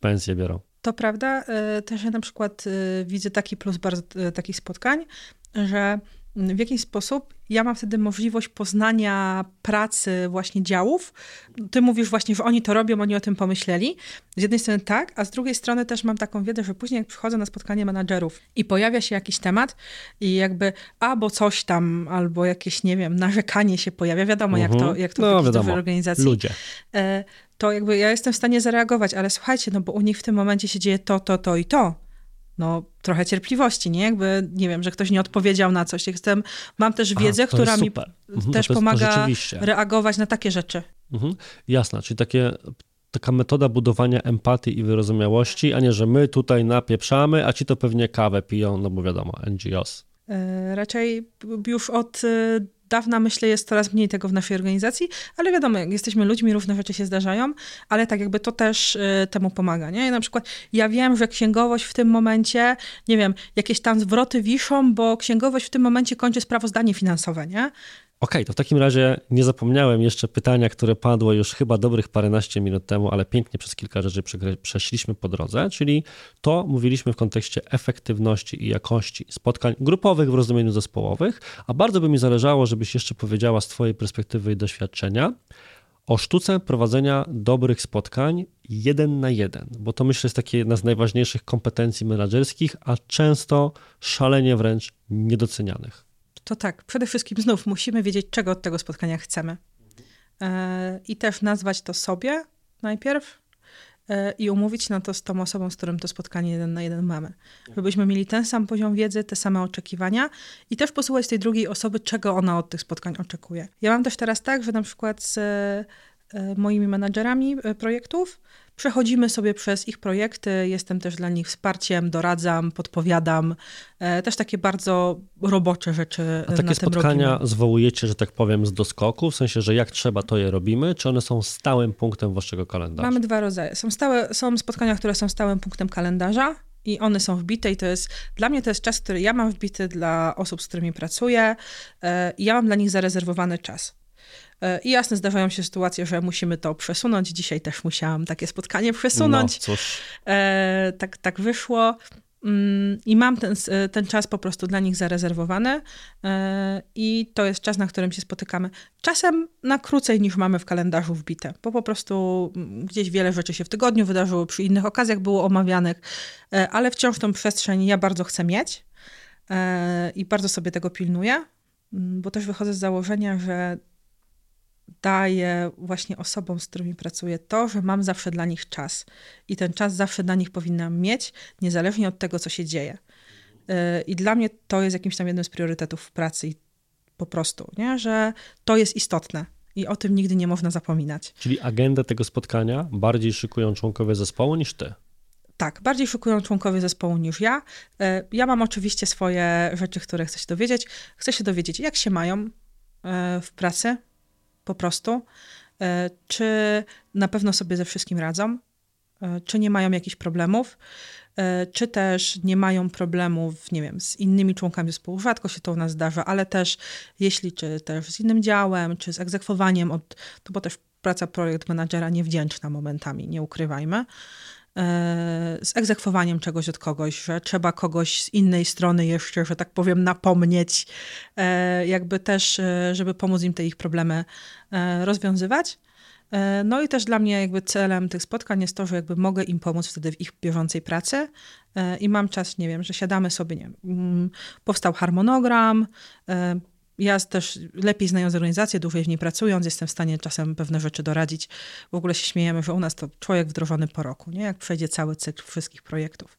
Speaker 1: pensję biorą.
Speaker 2: To prawda. E, też ja na przykład e, widzę taki plus bardzo e, takich spotkań, że w jakiś sposób ja mam wtedy możliwość poznania pracy właśnie działów. Ty mówisz właśnie, że oni to robią, oni o tym pomyśleli. Z jednej strony tak, a z drugiej strony też mam taką wiedzę, że później jak przychodzę na spotkanie menadżerów i pojawia się jakiś temat i jakby albo coś tam, albo jakieś, nie wiem, narzekanie się pojawia, wiadomo jak to, mhm. jak to
Speaker 1: no,
Speaker 2: w wiadomo. organizacji.
Speaker 1: Ludzie.
Speaker 2: E, to jakby ja jestem w stanie zareagować, ale słuchajcie, no bo u nich w tym momencie się dzieje to, to, to i to. No, trochę cierpliwości, nie? Jakby, nie wiem, że ktoś nie odpowiedział na coś. Jestem, mam też wiedzę, która mi mhm, też pomaga reagować na takie rzeczy.
Speaker 1: Mhm. Jasne, czyli takie taka metoda budowania empatii i wyrozumiałości, a nie, że my tutaj napieprzamy, a ci to pewnie kawę piją, no bo wiadomo, NGOs.
Speaker 2: E, raczej już od e, dawna, myślę, jest coraz mniej tego w naszej organizacji, ale wiadomo, jak jesteśmy ludźmi, różne rzeczy się zdarzają, ale tak jakby to też y, temu pomaga, nie? Na przykład ja wiem, że księgowość w tym momencie, nie wiem, jakieś tam zwroty wiszą, bo księgowość w tym momencie kończy sprawozdanie finansowe, nie?
Speaker 1: Okej, to w takim razie nie zapomniałem jeszcze pytania, które padło już chyba dobrych paręnaście minut temu, ale pięknie przez kilka rzeczy przeszliśmy po drodze, czyli to mówiliśmy w kontekście efektywności i jakości spotkań grupowych w rozumieniu zespołowych, a bardzo by mi zależało, żebyś jeszcze powiedziała z Twojej perspektywy i doświadczenia o sztuce prowadzenia dobrych spotkań jeden na jeden, bo to myślę jest takie jedna z najważniejszych kompetencji menedżerskich, a często szalenie wręcz niedocenianych
Speaker 2: to tak, przede wszystkim znów musimy wiedzieć, czego od tego spotkania chcemy. E, I też nazwać to sobie najpierw e, i umówić na to z tą osobą, z którą to spotkanie jeden na jeden mamy. Żebyśmy mieli ten sam poziom wiedzy, te same oczekiwania i też posłuchać tej drugiej osoby, czego ona od tych spotkań oczekuje. Ja mam też teraz tak, że na przykład z e, moimi menadżerami projektów Przechodzimy sobie przez ich projekty, jestem też dla nich wsparciem, doradzam, podpowiadam. E, też takie bardzo robocze rzeczy.
Speaker 1: A takie spotkania robimy. zwołujecie, że tak powiem, z doskoku, w sensie, że jak trzeba, to je robimy, czy one są stałym punktem waszego kalendarza?
Speaker 2: Mamy dwa rodzaje. Są, stałe, są spotkania, które są stałym punktem kalendarza i one są wbite i to jest, dla mnie to jest czas, który ja mam wbity dla osób, z którymi pracuję e, i ja mam dla nich zarezerwowany czas. E, I jasne, zdarzają się sytuacje, że musimy to przesunąć. Dzisiaj też musiałam takie spotkanie przesunąć. No, cóż. E, tak, tak wyszło. Mm, I mam ten, e, ten czas po prostu dla nich zarezerwowany, i to jest czas, na którym się spotykamy. Czasem na krócej niż mamy w kalendarzu wbite, bo po prostu mm, gdzieś wiele rzeczy się w tygodniu wydarzyło, przy innych okazjach było omawianych, ale wciąż tą przestrzeń ja bardzo chcę mieć i bardzo sobie tego pilnuję, mm, bo też wychodzę z założenia, że daję właśnie osobom, z którymi pracuję, to, że mam zawsze dla nich czas. I ten czas zawsze dla nich powinnam mieć, niezależnie od tego, co się dzieje. Y, I dla mnie to jest jakimś tam jednym z priorytetów w pracy. Po prostu, nie? że to jest istotne. I o tym nigdy nie można zapominać.
Speaker 1: Czyli agendę tego spotkania bardziej szykują członkowie zespołu niż ty?
Speaker 2: Tak, bardziej szykują członkowie zespołu niż ja. Y, ja mam oczywiście swoje rzeczy, które chcę się dowiedzieć. Chcę się dowiedzieć, jak się mają y, w pracy, po prostu, e, czy na pewno sobie ze wszystkim radzą, e, czy nie mają jakichś problemów, e, czy też nie mają problemów, nie wiem, z innymi członkami zespołu. Rzadko się to u nas zdarza, ale też jeśli, czy też z innym działem, czy z egzekwowaniem, od, to bo też praca projekt menadżera niewdzięczna momentami, nie ukrywajmy, z egzekwowaniem czegoś od kogoś, że trzeba kogoś z innej strony jeszcze, że tak powiem, napomnieć, e, jakby też, e, żeby pomóc im te ich problemy e, rozwiązywać. No i też dla mnie jakby celem tych spotkań jest to, że jakby mogę im pomóc wtedy w ich bieżącej pracy i mam czas, nie wiem, że siadamy sobie, nie wiem, mm, powstał harmonogram, ja też lepiej znając organizację, dłużej w niej pracując, jestem w stanie czasem pewne rzeczy doradzić. W ogóle się śmiejemy, że u nas to człowiek wdrożony po roku, nie? jak przejdzie cały cykl wszystkich projektów.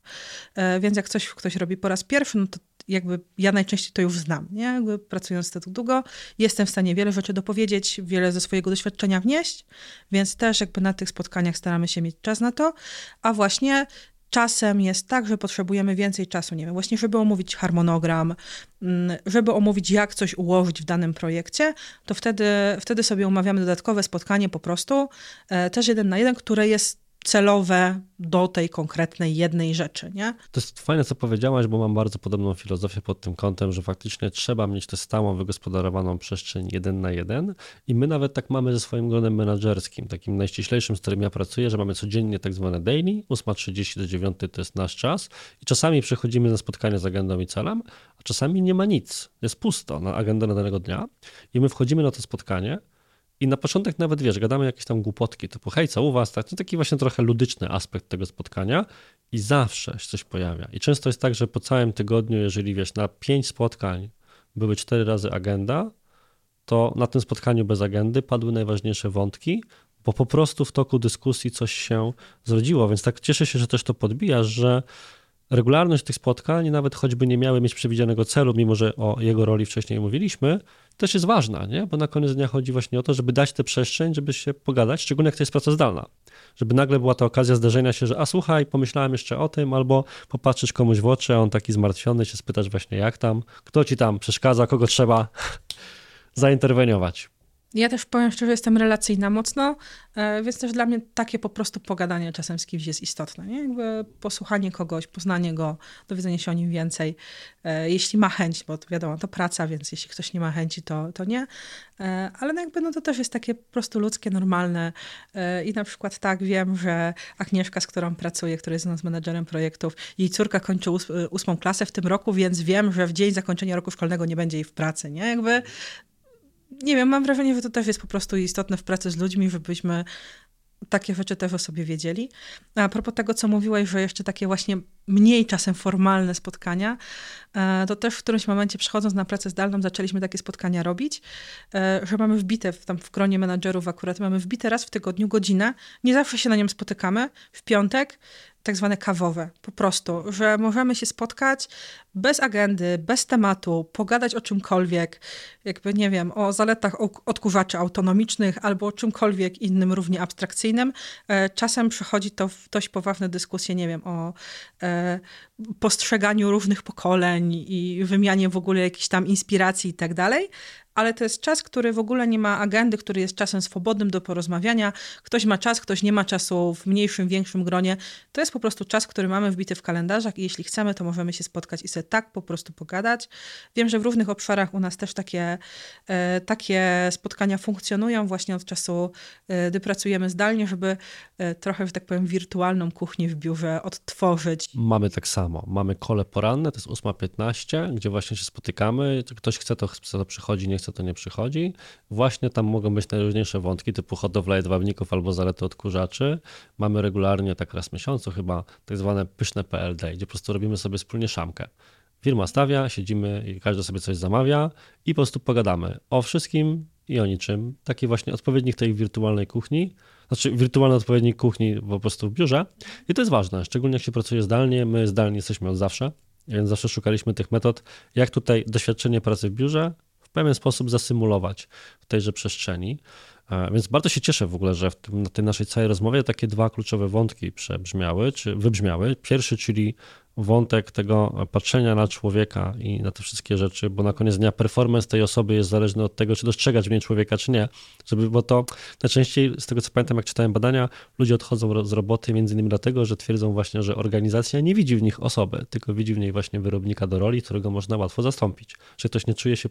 Speaker 2: E, więc jak coś ktoś robi po raz pierwszy, no to jakby ja najczęściej to już znam, nie? Jakby pracując tak długo, jestem w stanie wiele rzeczy dopowiedzieć, wiele ze swojego doświadczenia wnieść, więc też jakby na tych spotkaniach staramy się mieć czas na to, a właśnie Czasem jest tak, że potrzebujemy więcej czasu, nie wiem, właśnie żeby omówić harmonogram, mm, żeby omówić, jak coś ułożyć w danym projekcie, to wtedy, wtedy sobie umawiamy dodatkowe spotkanie po prostu, e, też jeden na jeden, które jest celowe do tej konkretnej jednej rzeczy, nie?
Speaker 1: To jest fajne, co powiedziałaś, bo mam bardzo podobną filozofię pod tym kątem, że faktycznie trzeba mieć tę stałą, wygospodarowaną przestrzeń jeden na jeden i my nawet tak mamy ze swoim gronem menedżerskim, takim najściślejszym, z którym ja pracuję, że mamy codziennie tak zwane daily, 8.30 do 9 to jest nasz czas i czasami przychodzimy na spotkanie z agendą i celem, a czasami nie ma nic, jest pusto na agendę danego dnia i my wchodzimy na to spotkanie i na początek nawet, wiesz, gadamy jakieś tam głupotki, typu hej, co u was, tak? To taki właśnie trochę ludyczny aspekt tego spotkania i zawsze się coś pojawia. I często jest tak, że po całym tygodniu, jeżeli, wiesz, na pięć spotkań były cztery razy agenda, to na tym spotkaniu bez agendy padły najważniejsze wątki, bo po prostu w toku dyskusji coś się zrodziło, więc tak cieszę się, że też to podbijasz, że regularność tych spotkań, nawet choćby nie miały mieć przewidzianego celu, mimo że o jego roli wcześniej mówiliśmy, też jest ważna, nie? bo na koniec dnia chodzi właśnie o to, żeby dać tę przestrzeń, żeby się pogadać, szczególnie jak to jest praca zdalna. Żeby nagle była ta okazja zdarzenia się, że a słuchaj, pomyślałem jeszcze o tym, albo popatrzysz komuś w oczy, a on taki zmartwiony, się spytasz właśnie jak tam, kto ci tam przeszkadza, kogo trzeba zainterweniować.
Speaker 2: Ja też powiem szczerze, jestem relacyjna mocno, e, więc też dla mnie takie po prostu pogadanie czasem z kimś jest istotne. Nie? Jakby posłuchanie kogoś, poznanie go, dowiedzenie się o nim więcej. E, jeśli ma chęć, bo to wiadomo, to praca, więc jeśli ktoś nie ma chęci, to, to nie. E, ale no jakby no to też jest takie po prostu ludzkie, normalne. I na przykład tak wiem, że Agnieszka, z którą pracuję, która jest u nas menedżerem projektów, jej córka kończy ósmą klasę w tym roku, więc wiem, że w dzień zakończenia roku szkolnego nie będzie jej w pracy. Nie? Jakby nie wiem, mam wrażenie, że to też jest po prostu istotne w pracy z ludźmi, żebyśmy takie rzeczy też o sobie wiedzieli. A propos tego, co mówiłeś, że jeszcze takie właśnie mniej czasem formalne spotkania, e, to też w którymś momencie przechodząc na pracę zdalną zaczęliśmy takie spotkania robić, e, że mamy wbite w, tam w gronie menadżerów akurat, mamy wbite raz w tygodniu godzinę, nie zawsze się na nią spotykamy, w piątek, tak zwane kawowe, po prostu, że możemy się spotkać bez agendy, bez tematu, pogadać o czymkolwiek, jakby nie wiem, o zaletach odkurzaczy autonomicznych albo o czymkolwiek innym równie abstrakcyjnym. E, czasem przychodzi to w dość poważne dyskusje, nie wiem, o e, postrzeganiu różnych pokoleń i wymianie w ogóle jakichś tam inspiracji i tak dalej, ale to jest czas, który w ogóle nie ma agendy, który jest czasem swobodnym do porozmawiania. Ktoś ma czas, ktoś nie ma czasu w mniejszym, większym gronie. To jest po prostu czas, który mamy wbity w kalendarzach i jeśli chcemy, to możemy się spotkać i sobie tak po prostu pogadać. Wiem, że w różnych obszarach u nas też takie, e, takie spotkania funkcjonują właśnie od czasu, e, gdy pracujemy zdalnie, żeby e, trochę, że tak powiem, wirtualną kuchnię w biurze odtworzyć.
Speaker 1: Mamy tak samo. Mamy kole poranne, to jest 8.15, gdzie właśnie się spotykamy. Ktoś chce, to, chce, to przychodzi, nie chce, to nie przychodzi. Właśnie tam mogą być najróżniejsze wątki, typu hodowla jedwabników albo zalety odkurzaczy. Mamy regularnie, tak raz w miesiącu chyba, tak zwane pyszne PLD, gdzie po prostu robimy sobie wspólnie szamkę. Firma stawia, siedzimy i każdy sobie coś zamawia i po prostu pogadamy o wszystkim i o niczym. Taki właśnie odpowiednik tej wirtualnej kuchni, znaczy wirtualny odpowiednik kuchni po prostu w biurze. I to jest ważne, szczególnie jak się pracuje zdalnie. My zdalnie jesteśmy od zawsze, więc zawsze szukaliśmy tych metod, jak tutaj doświadczenie pracy w biurze pewien sposób zasymulować w tejże przestrzeni. E, więc bardzo się cieszę w ogóle, że w tym, na tej naszej całej rozmowie takie dwa kluczowe wątki przebrzmiały, czy wybrzmiały. Pierwszy, czyli wątek tego patrzenia na człowieka i na te wszystkie rzeczy, bo na koniec dnia performance tej osoby jest zależny od tego, czy dostrzegać w niej człowieka, czy nie. Żeby, bo to najczęściej, z tego co pamiętam, jak czytałem badania, ludzie odchodzą z roboty między innymi dlatego, że twierdzą właśnie, że organizacja nie widzi w nich osoby, tylko widzi w niej właśnie wyrobnika do roli, którego można łatwo zastąpić. Że ktoś nie czuje się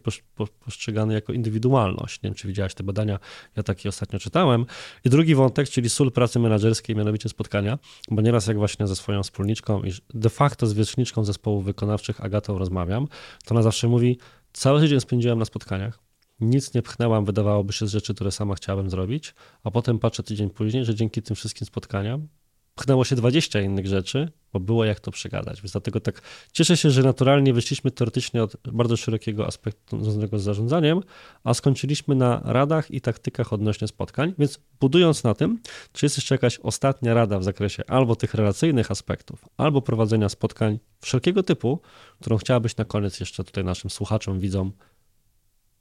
Speaker 1: postrzegany jako indywidualność. Nie wiem, czy widziałaś te badania, ja takie ostatnio czytałem. I drugi wątek, czyli sól pracy menedżerskiej, mianowicie spotkania, bo nieraz jak właśnie ze swoją wspólniczką, iż de facto to z wierzchniczką zespołów wykonawczych Agatą rozmawiam, to ona zawsze mówi, cały tydzień spędziłem na spotkaniach, nic nie pchnęłam, wydawałoby się, z rzeczy, które sama chciałabym zrobić, a potem patrzę tydzień później, że dzięki tym wszystkim spotkaniom pchnęło się 20 innych rzeczy, bo było jak to przegadać. Więc dlatego tak cieszę się, że naturalnie wyszliśmy teoretycznie od bardzo szerokiego aspektu związanego z zarządzaniem, a skończyliśmy na radach i taktykach odnośnie spotkań. Więc budując na tym, czy jest jeszcze jakaś ostatnia rada w zakresie albo tych relacyjnych aspektów, albo prowadzenia spotkań wszelkiego typu, którą chciałabyś na koniec jeszcze tutaj naszym słuchaczom, widzom,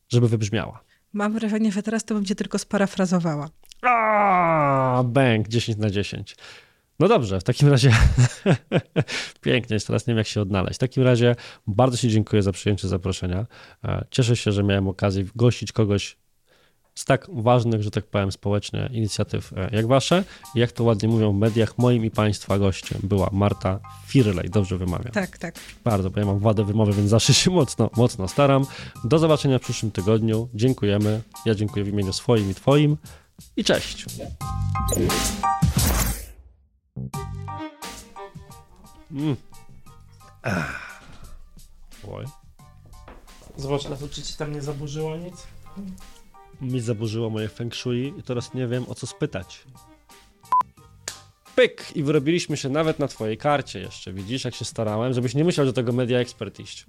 Speaker 1: żeby wybrzmiała.
Speaker 2: Mam wrażenie, że teraz to bym cię tylko sparafrazowała.
Speaker 1: A, bank 10 na 10. No dobrze, w takim razie pięknie, teraz nie wiem jak się odnaleźć. W takim razie bardzo Ci dziękuję za przyjęcie zaproszenia. E, cieszę się, że miałem okazję gościć kogoś z tak ważnych, że tak powiem, społecznie inicjatyw e, jak Wasze. I jak to ładnie mówią w mediach, moim i Państwa gościem była Marta Firlej. Dobrze wymawiam.
Speaker 2: Tak, tak.
Speaker 1: Bardzo, bo ja mam wadę wymowy, więc zawsze się mocno, mocno staram. Do zobaczenia w przyszłym tygodniu. Dziękujemy. Ja dziękuję w imieniu swoim i Twoim. I cześć.
Speaker 3: Mm. Oj. Zobacz na to, czy ci tam nie zaburzyło nic?
Speaker 1: Mi zaburzyło moje feng shui i teraz nie wiem o co spytać. Pyk! I wyrobiliśmy się nawet na twojej karcie jeszcze. Widzisz, jak się starałem, żebyś nie musiał do tego media expert iść.